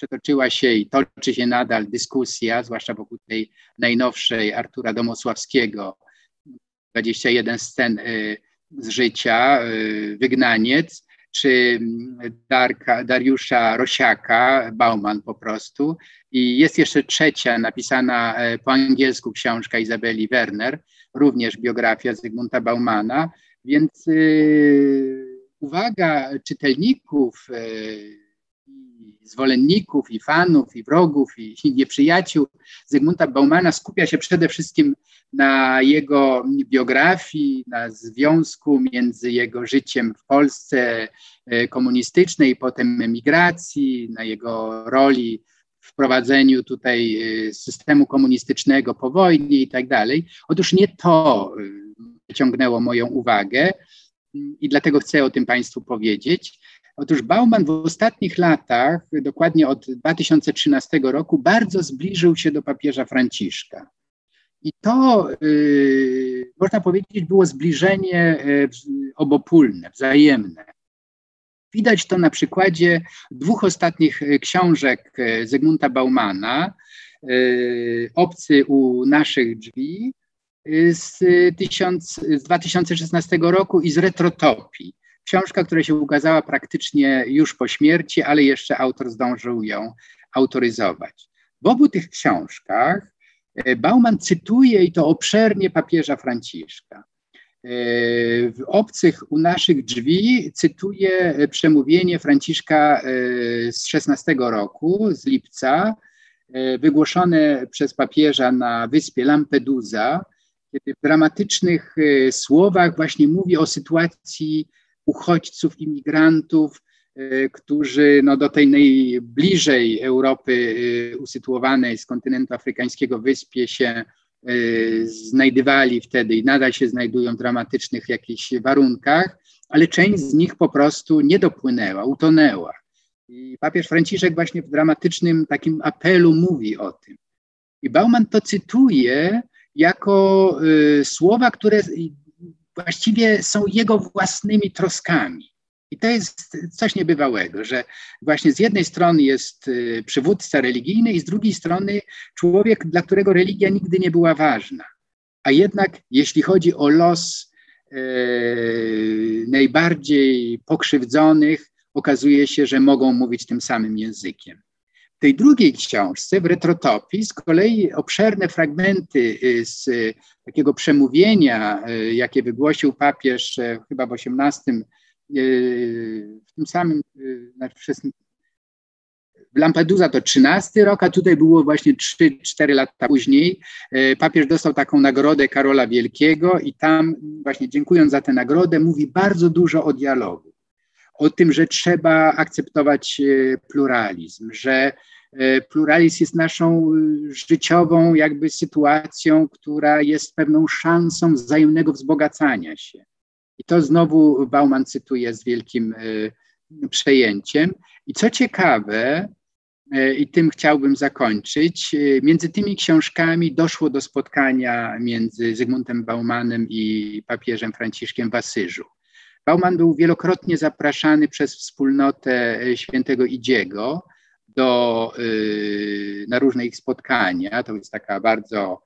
przetoczyła się i toczy się nadal dyskusja, zwłaszcza wokół tej najnowszej Artura Domosławskiego, 21 scen y, z życia, y, Wygnaniec, czy Darka, Dariusza Rosiaka, Bauman po prostu. I jest jeszcze trzecia, napisana e, po angielsku książka Izabeli Werner, również biografia Zygmunta Baumana. Więc y, uwaga czytelników, y, zwolenników, i fanów, i wrogów, i, i nieprzyjaciół Zygmunta Baumana skupia się przede wszystkim na jego biografii, na związku między jego życiem w Polsce e, komunistycznej, potem emigracji, na jego roli w prowadzeniu tutaj e, systemu komunistycznego po wojnie i tak dalej. Otóż nie to e, ciągnęło moją uwagę i dlatego chcę o tym Państwu powiedzieć. Otóż Bauman w ostatnich latach, dokładnie od 2013 roku, bardzo zbliżył się do papieża Franciszka. I to, yy, można powiedzieć, było zbliżenie yy, obopólne, wzajemne. Widać to na przykładzie dwóch ostatnich yy, książek Zygmunta Baumana, Obcy u naszych drzwi z, tysiąc, z 2016 roku i z Retrotopii. Książka, która się ukazała praktycznie już po śmierci, ale jeszcze autor zdążył ją autoryzować. W obu tych książkach e, Bauman cytuje i to obszernie papieża Franciszka. E, w Obcych u naszych drzwi cytuje przemówienie Franciszka e, z 16 roku, z lipca, wygłoszone przez papieża na wyspie Lampedusa, kiedy w dramatycznych słowach właśnie mówi o sytuacji uchodźców, imigrantów, e, którzy no, do tej najbliżej Europy e, usytuowanej z kontynentu afrykańskiego wyspie się e, znajdywali wtedy i nadal się znajdują w dramatycznych jakichś warunkach, ale część z nich po prostu nie dopłynęła, utonęła. I papież Franciszek właśnie w dramatycznym takim apelu mówi o tym. I Bauman to cytuje jako y, słowa, które właściwie są jego własnymi troskami. I to jest coś niebywałego, że właśnie z jednej strony jest y, przywódca religijny, i z drugiej strony człowiek, dla którego religia nigdy nie była ważna. A jednak, jeśli chodzi o los e, najbardziej pokrzywdzonych, okazuje się, że mogą mówić tym samym językiem tej drugiej książce, w Retrotopii, z kolei obszerne fragmenty y, z takiego przemówienia, y, jakie wygłosił papież e, chyba w XVIII, y, w tym samym, znaczy w Lampedusa to 13 rok, a tutaj było właśnie 3-4 lata później. Papież dostał taką nagrodę Karola Wielkiego i tam właśnie dziękując za tę nagrodę mówi bardzo dużo o dialogu o tym, że trzeba akceptować e, pluralizm, że e, pluralizm jest naszą e, życiową jakby sytuacją, która jest pewną szansą wzajemnego wzbogacania się. I to znowu Bauman cytuje z wielkim przejęciem. I co ciekawe, i tym chciałbym zakończyć, między tymi książkami doszło do spotkania między Zygmuntem Baumanem i papieżem Franciszkiem w Asyżu. Bauman był wielokrotnie zapraszany przez wspólnotę e, świętego Idziego do, y, na różne ich spotkania. To jest taka bardzo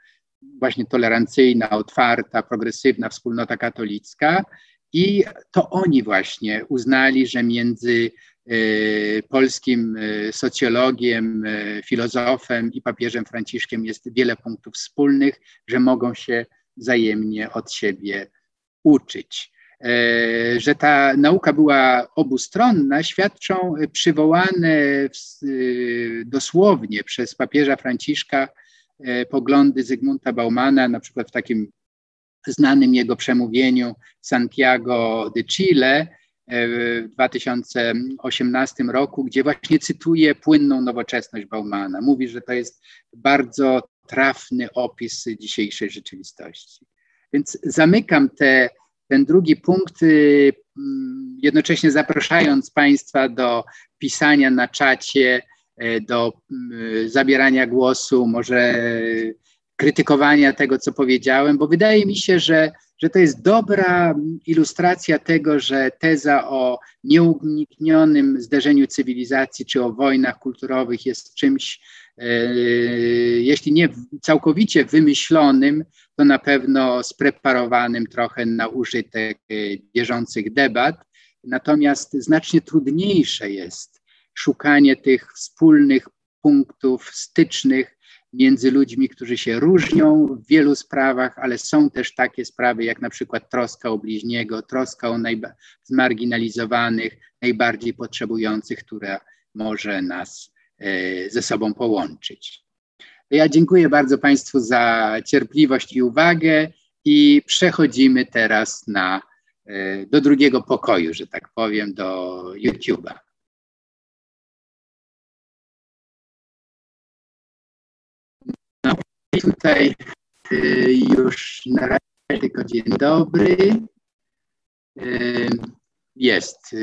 właśnie tolerancyjna, otwarta, progresywna wspólnota katolicka. I to oni właśnie uznali, że między y, polskim y, socjologiem, filozofem i papieżem Franciszkiem jest wiele punktów wspólnych, że mogą się wzajemnie od siebie uczyć. E, że ta nauka była obustronna, świadczą przywołane dosłownie przez papieża Franciszka e, poglądy Zygmunta Baumana, na przykład w takim znanym jego przemówieniu Santiago de Chile e, w 2018 roku, gdzie właśnie cytuje płynną nowoczesność Baumana. Mówi, że to jest bardzo trafny opis dzisiejszej rzeczywistości. Więc zamykam te ten drugi punkt, y, jednocześnie zapraszając Państwa do pisania na czacie do zabierania głosu, może krytykowania tego, co powiedziałem, bo wydaje mi się, że, że to jest dobra ilustracja tego, że teza o nieuniknionym zderzeniu cywilizacji czy o wojnach kulturowych jest czymś, jeśli nie całkowicie wymyślonym, to na pewno spreparowanym trochę na użytek e, bieżących debat. Natomiast znacznie trudniejsze jest szukanie tych wspólnych punktów stycznych między ludźmi, którzy się różnią w wielu sprawach, ale są też takie sprawy jak na przykład troska o bliźniego, troska o zmarginalizowanych, najbardziej potrzebujących, która może nas e, ze sobą połączyć. Ja dziękuję bardzo Państwu za cierpliwość i uwagę i przechodzimy teraz na, e, do drugiego pokoju, że tak powiem, do YouTube'a. Tutaj y, już na razie tylko dzień dobry. Jest.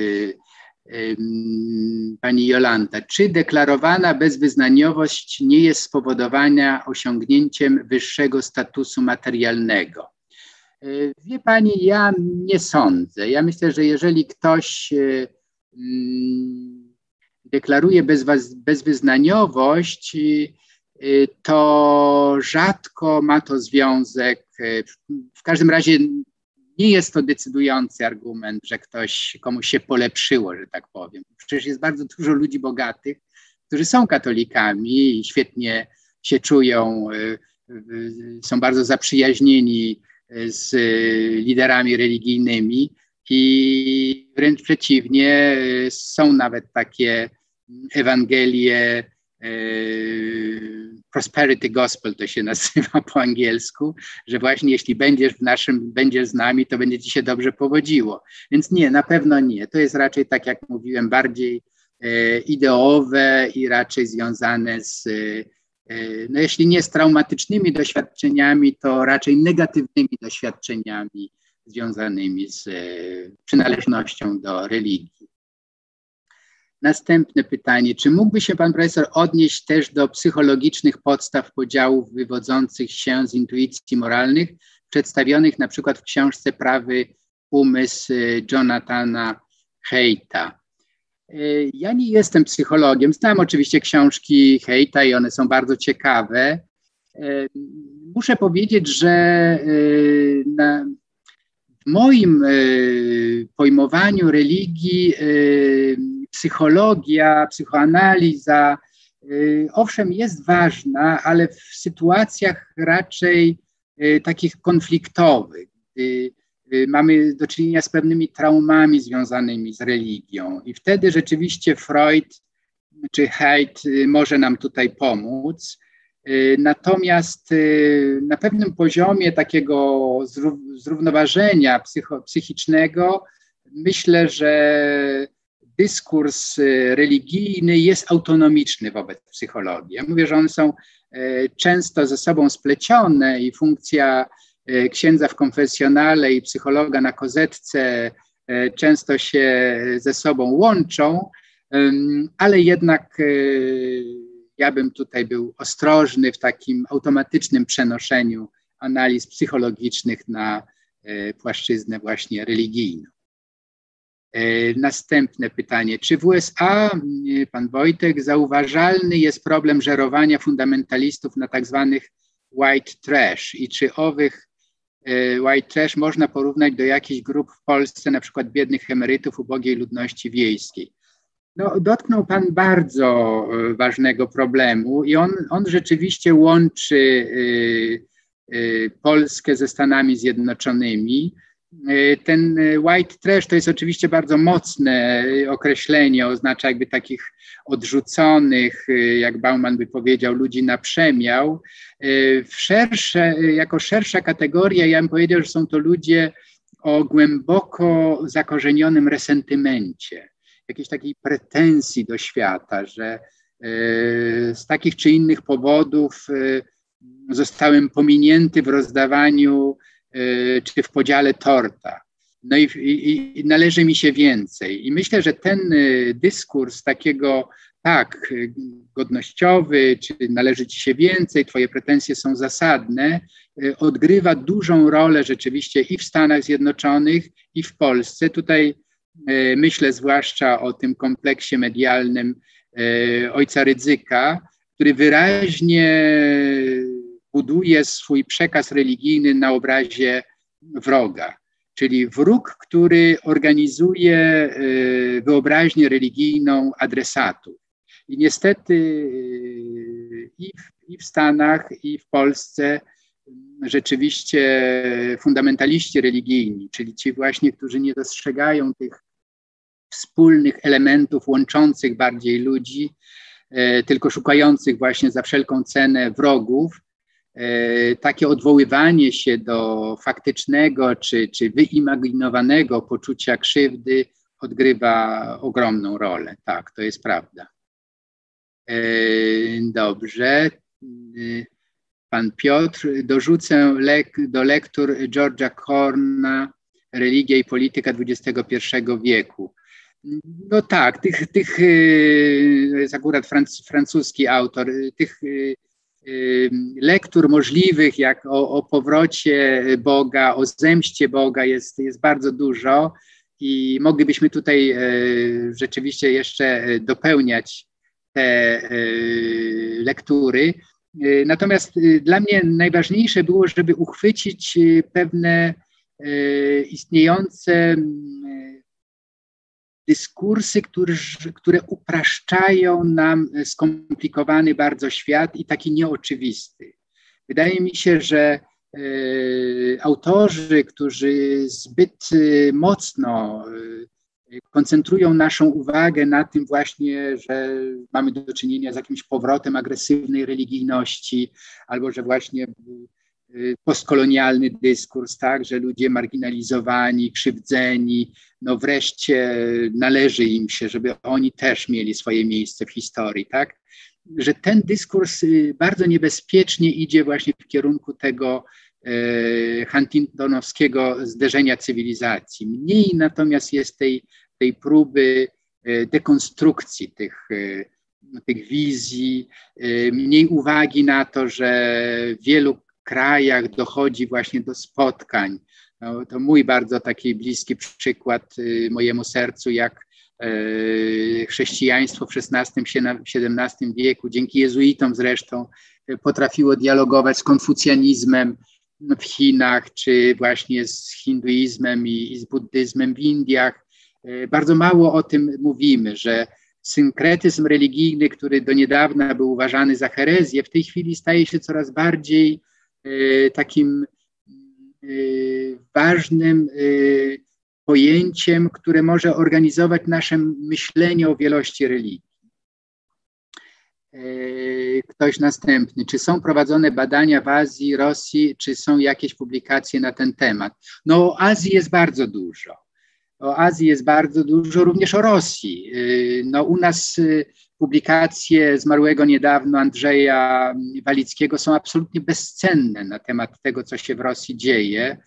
Pani Jolanta, czy deklarowana bezwyznaniowość nie jest spowodowana osiągnięciem wyższego statusu materialnego? Wie Pani, ja nie sądzę. Ja myślę, że jeżeli ktoś mm, deklaruje bezwyznaniowość, Y, to rzadko ma to związek. W każdym razie nie jest to decydujący argument, że ktoś komuś się polepszyło, że tak powiem. Przecież jest bardzo dużo ludzi bogatych, którzy są katolikami i świetnie się czują, y, są bardzo zaprzyjaźnieni z liderami religijnymi i wręcz przeciwnie, są nawet takie Ewangelie prosperity gospel to się nazywa po angielsku, że właśnie jeśli będziesz w naszym, będziesz z nami, to będzie ci się dobrze powodziło. Więc nie, na pewno nie. To jest raczej, tak jak mówiłem, bardziej e, ideowe i raczej związane z, e, no jeśli nie z traumatycznymi doświadczeniami, to raczej negatywnymi doświadczeniami związanymi z e, przynależnością do religii. Następne pytanie. Czy mógłby się pan profesor odnieść też do psychologicznych podstaw podziałów wywodzących się z intuicji moralnych, przedstawionych na przykład w książce Prawy umysł Jonathana Heita? Ja nie jestem psychologiem, znam oczywiście książki Heita i one są bardzo ciekawe. Muszę powiedzieć, że na, w moim pojmowaniu religii psychologia, psychoanaliza, y, owszem, jest ważna, ale w sytuacjach raczej y, takich konfliktowych, gdy y, mamy do czynienia z pewnymi traumami związanymi z religią. I wtedy rzeczywiście Freud czy Haidt może nam tutaj pomóc. Natomiast na pewnym poziomie takiego zrównoważenia psychicznego myślę, że dyskurs y, religijny jest autonomiczny wobec psychologii. Ja mówię, że one są e, często ze sobą splecione i funkcja e, księdza w konfesjonale i psychologa na kozetce e, często się ze sobą łączą, ale jednak ja bym tutaj był ostrożny w takim automatycznym przenoszeniu analiz psychologicznych na płaszczyznę właśnie religijną. E, następne pytanie. Czy w USA, e, pan Wojtek, zauważalny jest problem żerowania fundamentalistów na tak zwanych white trash i czy owych e, white trash można porównać do jakichś grup w Polsce, na przykład biednych emerytów ubogiej ludności wiejskiej? No, dotknął Pan bardzo ważnego problemu i on, on rzeczywiście łączy Polskę ze Stanami Zjednoczonymi. E, ten e, white trash to jest oczywiście bardzo mocne określenie, oznacza jakby takich odrzuconych, e, jak Bauman by powiedział, ludzi na przemiał. W szersze, jako szersza kategoria, ja bym powiedział, że są to ludzie o głęboko zakorzenionym resentymencie, jakiejś takiej pretensji do świata, że z takich czy innych powodów zostałem pominięty w rozdawaniu czy w podziale torta. No i, i, i, należy mi się więcej. I myślę, że ten y, dyskurs takiego tak, godnościowy, czy należy ci się więcej, twoje pretensje są zasadne, odgrywa dużą rolę rzeczywiście i w Stanach Zjednoczonych, i w Polsce. Tutaj myślę zwłaszcza o tym kompleksie medialnym ojca Rydzyka, który wyraźnie buduje swój przekaz religijny na obrazie wroga, czyli wróg, który organizuje e, wyobraźnię religijną adresatów. I niestety e, i w, i w Stanach, i w Polsce rzeczywiście fundamentaliści religijni, czyli ci właśnie, którzy nie dostrzegają tych wspólnych elementów łączących bardziej ludzi, e, tylko szukających właśnie za wszelką cenę wrogów, takie odwoływanie się do faktycznego czy, czy wyimaginowanego poczucia krzywdy odgrywa ogromną rolę. Tak, to jest prawda. E, dobrze. E, pan Piotr, dorzucę lek, do lektur George'a Korna Religia i polityka XXI wieku. No tak, tych, tych to jest akurat francuski autor, tych lektur możliwych, jak o, o powrocie Boga, o zemście Boga jest, jest bardzo dużo i moglibyśmy tutaj e, rzeczywiście jeszcze dopełniać te e, lektury. E, natomiast dla mnie najważniejsze było, żeby uchwycić pewne istniejące dyskursy, które, które upraszczają nam skomplikowany bardzo świat i taki nieoczywisty. Wydaje mi się, że e, autorzy, którzy zbyt e, mocno e, koncentrują naszą uwagę na tym właśnie, że mamy do czynienia z jakimś powrotem agresywnej religijności, albo że właśnie postkolonialny dyskurs, tak, że ludzie marginalizowani, krzywdzeni, no wreszcie należy im się, żeby oni też mieli swoje miejsce w historii, tak, że ten dyskurs y, bardzo niebezpiecznie idzie właśnie w kierunku tego e, Huntingtonowskiego zderzenia cywilizacji. Mniej natomiast jest tej, tej próby dekonstrukcji tych, tych wizji, mniej uwagi na to, że wielu krajach dochodzi właśnie do spotkań. No, to mój bardzo taki bliski przykład y, mojemu sercu, jak y, chrześcijaństwo w XVI-XVII wieku, dzięki jezuitom zresztą, y, potrafiło dialogować z konfucjanizmem w Chinach, czy właśnie z hinduizmem i, i z buddyzmem w Indiach. Bardzo mało o tym mówimy, że synkretyzm religijny, który do niedawna był uważany za herezję, w tej chwili staje się coraz bardziej takim y, ważnym y, pojęciem, które może organizować nasze myślenie o wielości religii. Ktoś następny. Czy są prowadzone badania w Azji, Rosji, czy są jakieś publikacje na ten temat? No, Azji jest bardzo dużo. O Azji jest bardzo dużo, również o Rosji. No, u nas publikacje zmarłego niedawno Andrzeja Walickiego są absolutnie bezcenne na temat tego, co się w Rosji dzieje.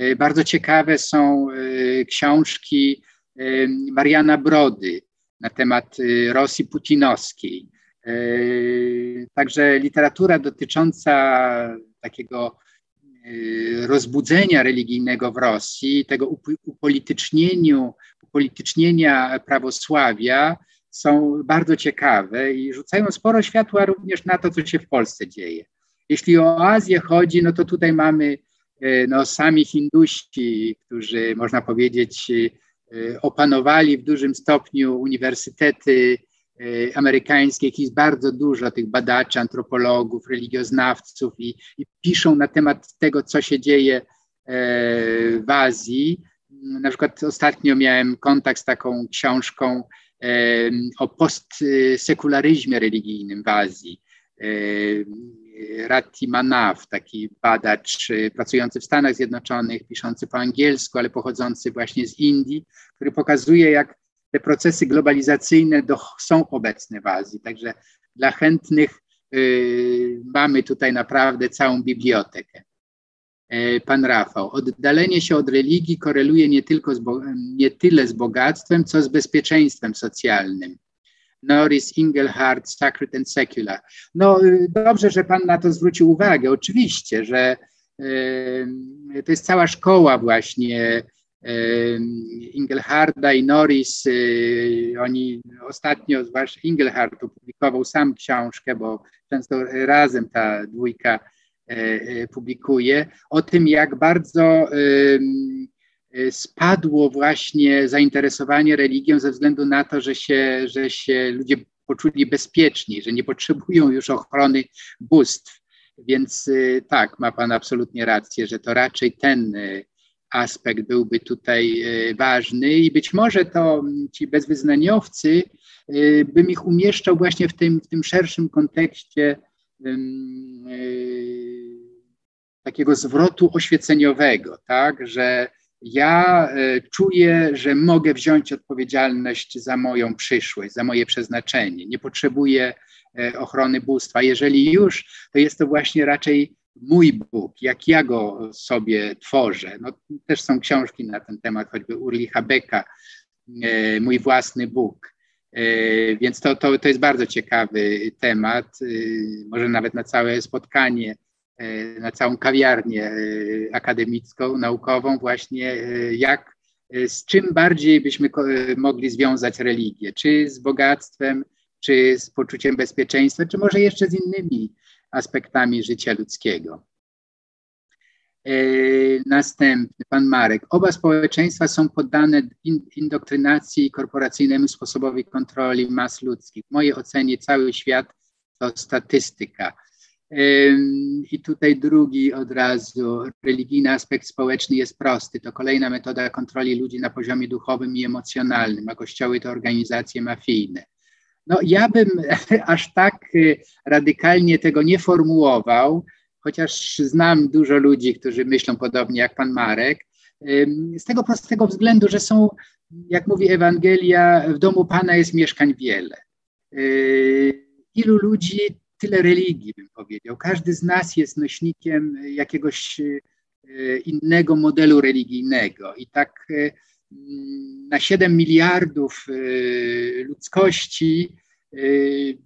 Y, bardzo ciekawe są y, książki y, Mariana Brody na temat Rosji putinowskiej. Także literatura dotycząca takiego rozbudzenia religijnego w Rosji, tego upolitycznieniu, upolitycznienia prawosławia, są bardzo ciekawe i rzucają sporo światła również na to, co się w Polsce dzieje. Jeśli o Azję chodzi, no to tutaj mamy e, no, sami Hindusi, którzy można powiedzieć e, opanowali w dużym stopniu uniwersytety e, amerykańskie, jest bardzo dużo tych badaczy, antropologów, religioznawców i, i piszą na temat tego, co się dzieje w Azji. Na przykład ostatnio miałem kontakt z taką książką o postsekularyzmie religijnym w Azji. Ratti Manav, taki badacz pracujący w Stanach Zjednoczonych, piszący po angielsku, ale pochodzący właśnie z Indii, który pokazuje, jak te procesy globalizacyjne do, są obecne w Azji. Także dla chętnych y, mamy tutaj naprawdę całą bibliotekę. E, pan Rafał. Oddalenie się od religii koreluje nie, tylko z, nie tyle z bogactwem, co z bezpieczeństwem socjalnym. Norris, Ingelhard, Sacred and Secular. No dobrze, że Pan na to zwrócił uwagę. Oczywiście, że to jest cała szkoła właśnie Ingelharda i Norris. Oni ostatnio, zwłaszcza Ingelhard opublikował sam książkę, bo często razem ta dwójka publikuje, o tym, jak bardzo spadło właśnie zainteresowanie religią ze względu na to, że się, że się ludzie poczuli bezpieczni, że nie potrzebują już ochrony bóstw. Więc tak, ma Pan absolutnie rację, że to raczej ten aspekt byłby tutaj y, ważny i być może to ci bezwyznaniowcy bym ich umieszczał właśnie w tym, w tym szerszym kontekście takiego zwrotu oświeceniowego, tak, że ja czuję, że mogę wziąć odpowiedzialność za moją przyszłość, za moje przeznaczenie. Nie potrzebuję E, ochrony bóstwa. Jeżeli już, to jest to właśnie raczej mój Bóg, jak ja go sobie tworzę. No, też są książki na ten temat, choćby Urlicha Becka, e, Mój własny Bóg. E, więc to, to, to jest bardzo ciekawy temat, może nawet na całe spotkanie, na całą kawiarnię akademicką, naukową, właśnie jak, z czym bardziej byśmy mogli związać religię, czy z bogactwem, czy z poczuciem bezpieczeństwa, czy może jeszcze z innymi aspektami życia ludzkiego. E, następny, pan Marek. Oba społeczeństwa są poddane indoktrynacji i korporacyjnemu sposobowi kontroli mas ludzkich. W mojej ocenie cały świat to statystyka. I tutaj drugi od razu, religijny aspekt społeczny jest prosty. To kolejna metoda kontroli ludzi na poziomie duchowym i emocjonalnym, a kościoły to organizacje mafijne. No, ja bym aż tak y, radykalnie tego nie formułował, chociaż znam dużo ludzi, którzy myślą podobnie jak pan Marek, z tego prostego względu, że są, jak mówi Ewangelia, w domu Pana jest mieszkań wiele. Y, ilu ludzi, tyle religii, bym powiedział. Każdy z nas jest nośnikiem jakiegoś y, innego modelu religijnego. I tak na 7 miliardów y, ludzkości, y,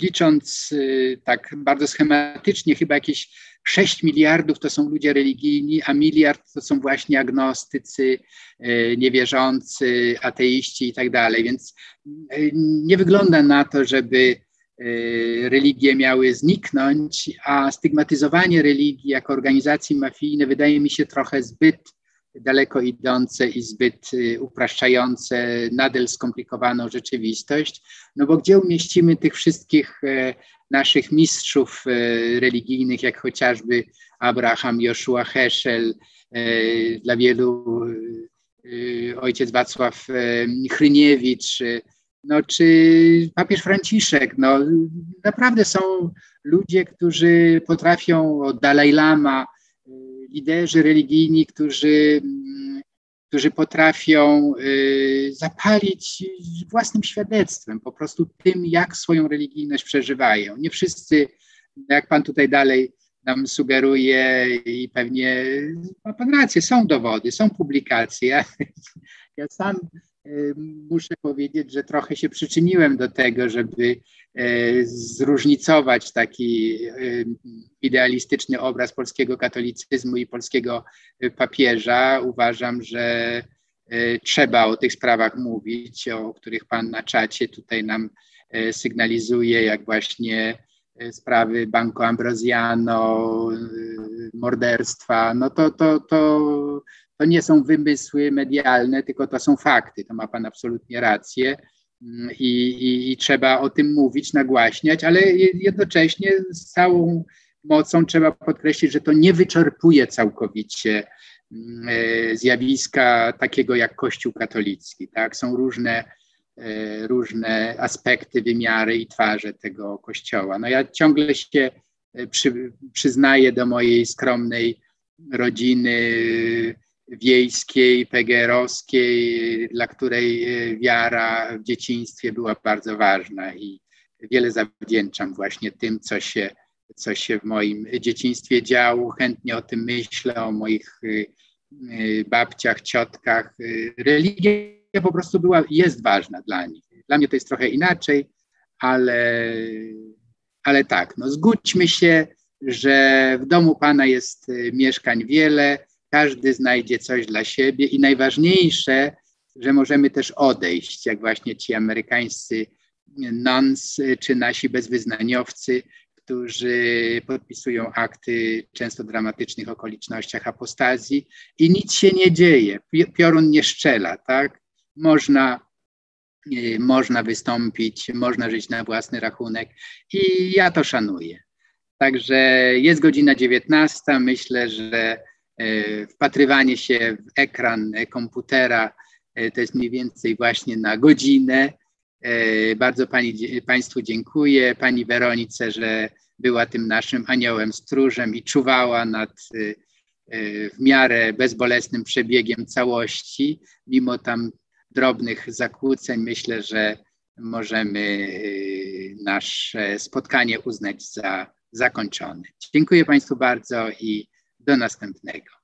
licząc y, tak bardzo schematycznie, chyba jakieś 6 miliardów to są ludzie religijni, a miliard to są właśnie agnostycy, niewierzący, ateiści i tak dalej. Więc nie wygląda na to, żeby religie miały zniknąć, a stygmatyzowanie religii jako organizacji mafijnej wydaje mi się trochę zbyt daleko idące i zbyt y, upraszczające nadal skomplikowaną rzeczywistość, no bo gdzie umieścimy tych wszystkich e, naszych mistrzów e, religijnych, jak chociażby Abraham, Joshua Heschel, e, dla wielu ojciec Wacław Chryniewicz, no, czy papież Franciszek. No, naprawdę są ludzie, którzy potrafią, Dalaj Lama, liderzy religijni, którzy, mm, którzy potrafią y, zapalić własnym świadectwem, po prostu tym, jak swoją religijność przeżywają. Nie wszyscy, jak Pan tutaj dalej nam sugeruje i pewnie ma Pan rację, są dowody, są publikacje. Ja, ja sam muszę powiedzieć, że trochę się przyczyniłem do tego, żeby E, zróżnicować taki e, idealistyczny obraz polskiego katolicyzmu i polskiego e, papieża. Uważam, że trzeba o tych sprawach mówić, o których Pan na czacie tutaj nam sygnalizuje, jak właśnie sprawy Banco Ambrosiano, morderstwa. No to, to, to, to nie są wymysły medialne, tylko to są fakty. To ma Pan absolutnie rację i, i, i trzeba o tym mówić, nagłaśniać, ale jednocześnie z całą mocą trzeba podkreślić, że to nie wyczerpuje całkowicie mm, e, zjawiska takiego jak Kościół katolicki. Tak? Są różne, e, różne aspekty, wymiary i twarze tego Kościoła. No ja ciągle się e, przy, przyznaję do mojej skromnej rodziny wiejskiej, pegerowskiej, dla której e, wiara w dzieciństwie była bardzo ważna i wiele zawdzięczam właśnie tym, co się, co się w moim dzieciństwie działo. Chętnie o tym myślę, o moich e, e, babciach, ciotkach. Religia po prostu była, jest ważna dla nich. Dla mnie to jest trochę inaczej, ale, ale tak, no zgódźmy się, że w domu Pana jest mieszkań wiele, każdy znajdzie coś dla siebie i najważniejsze, że możemy też odejść, jak właśnie ci amerykańscy nuns czy nasi bezwyznaniowcy, którzy podpisują akty często dramatycznych okolicznościach apostazji i nic się nie dzieje, piorun nie szczela, tak? Można, y, można wystąpić, można żyć na własny rachunek i ja to szanuję. Także jest godzina 19. Myślę, że wpatrywanie się w ekran komputera y, to jest mniej więcej właśnie na godzinę E, bardzo pani, Państwu dziękuję, Pani Weronice, że była tym naszym aniołem stróżem i czuwała nad e, e, w miarę bezbolesnym przebiegiem całości, mimo tam drobnych zakłóceń. Myślę, że możemy nasze spotkanie uznać za zakończone. Dziękuję Państwu bardzo i do następnego.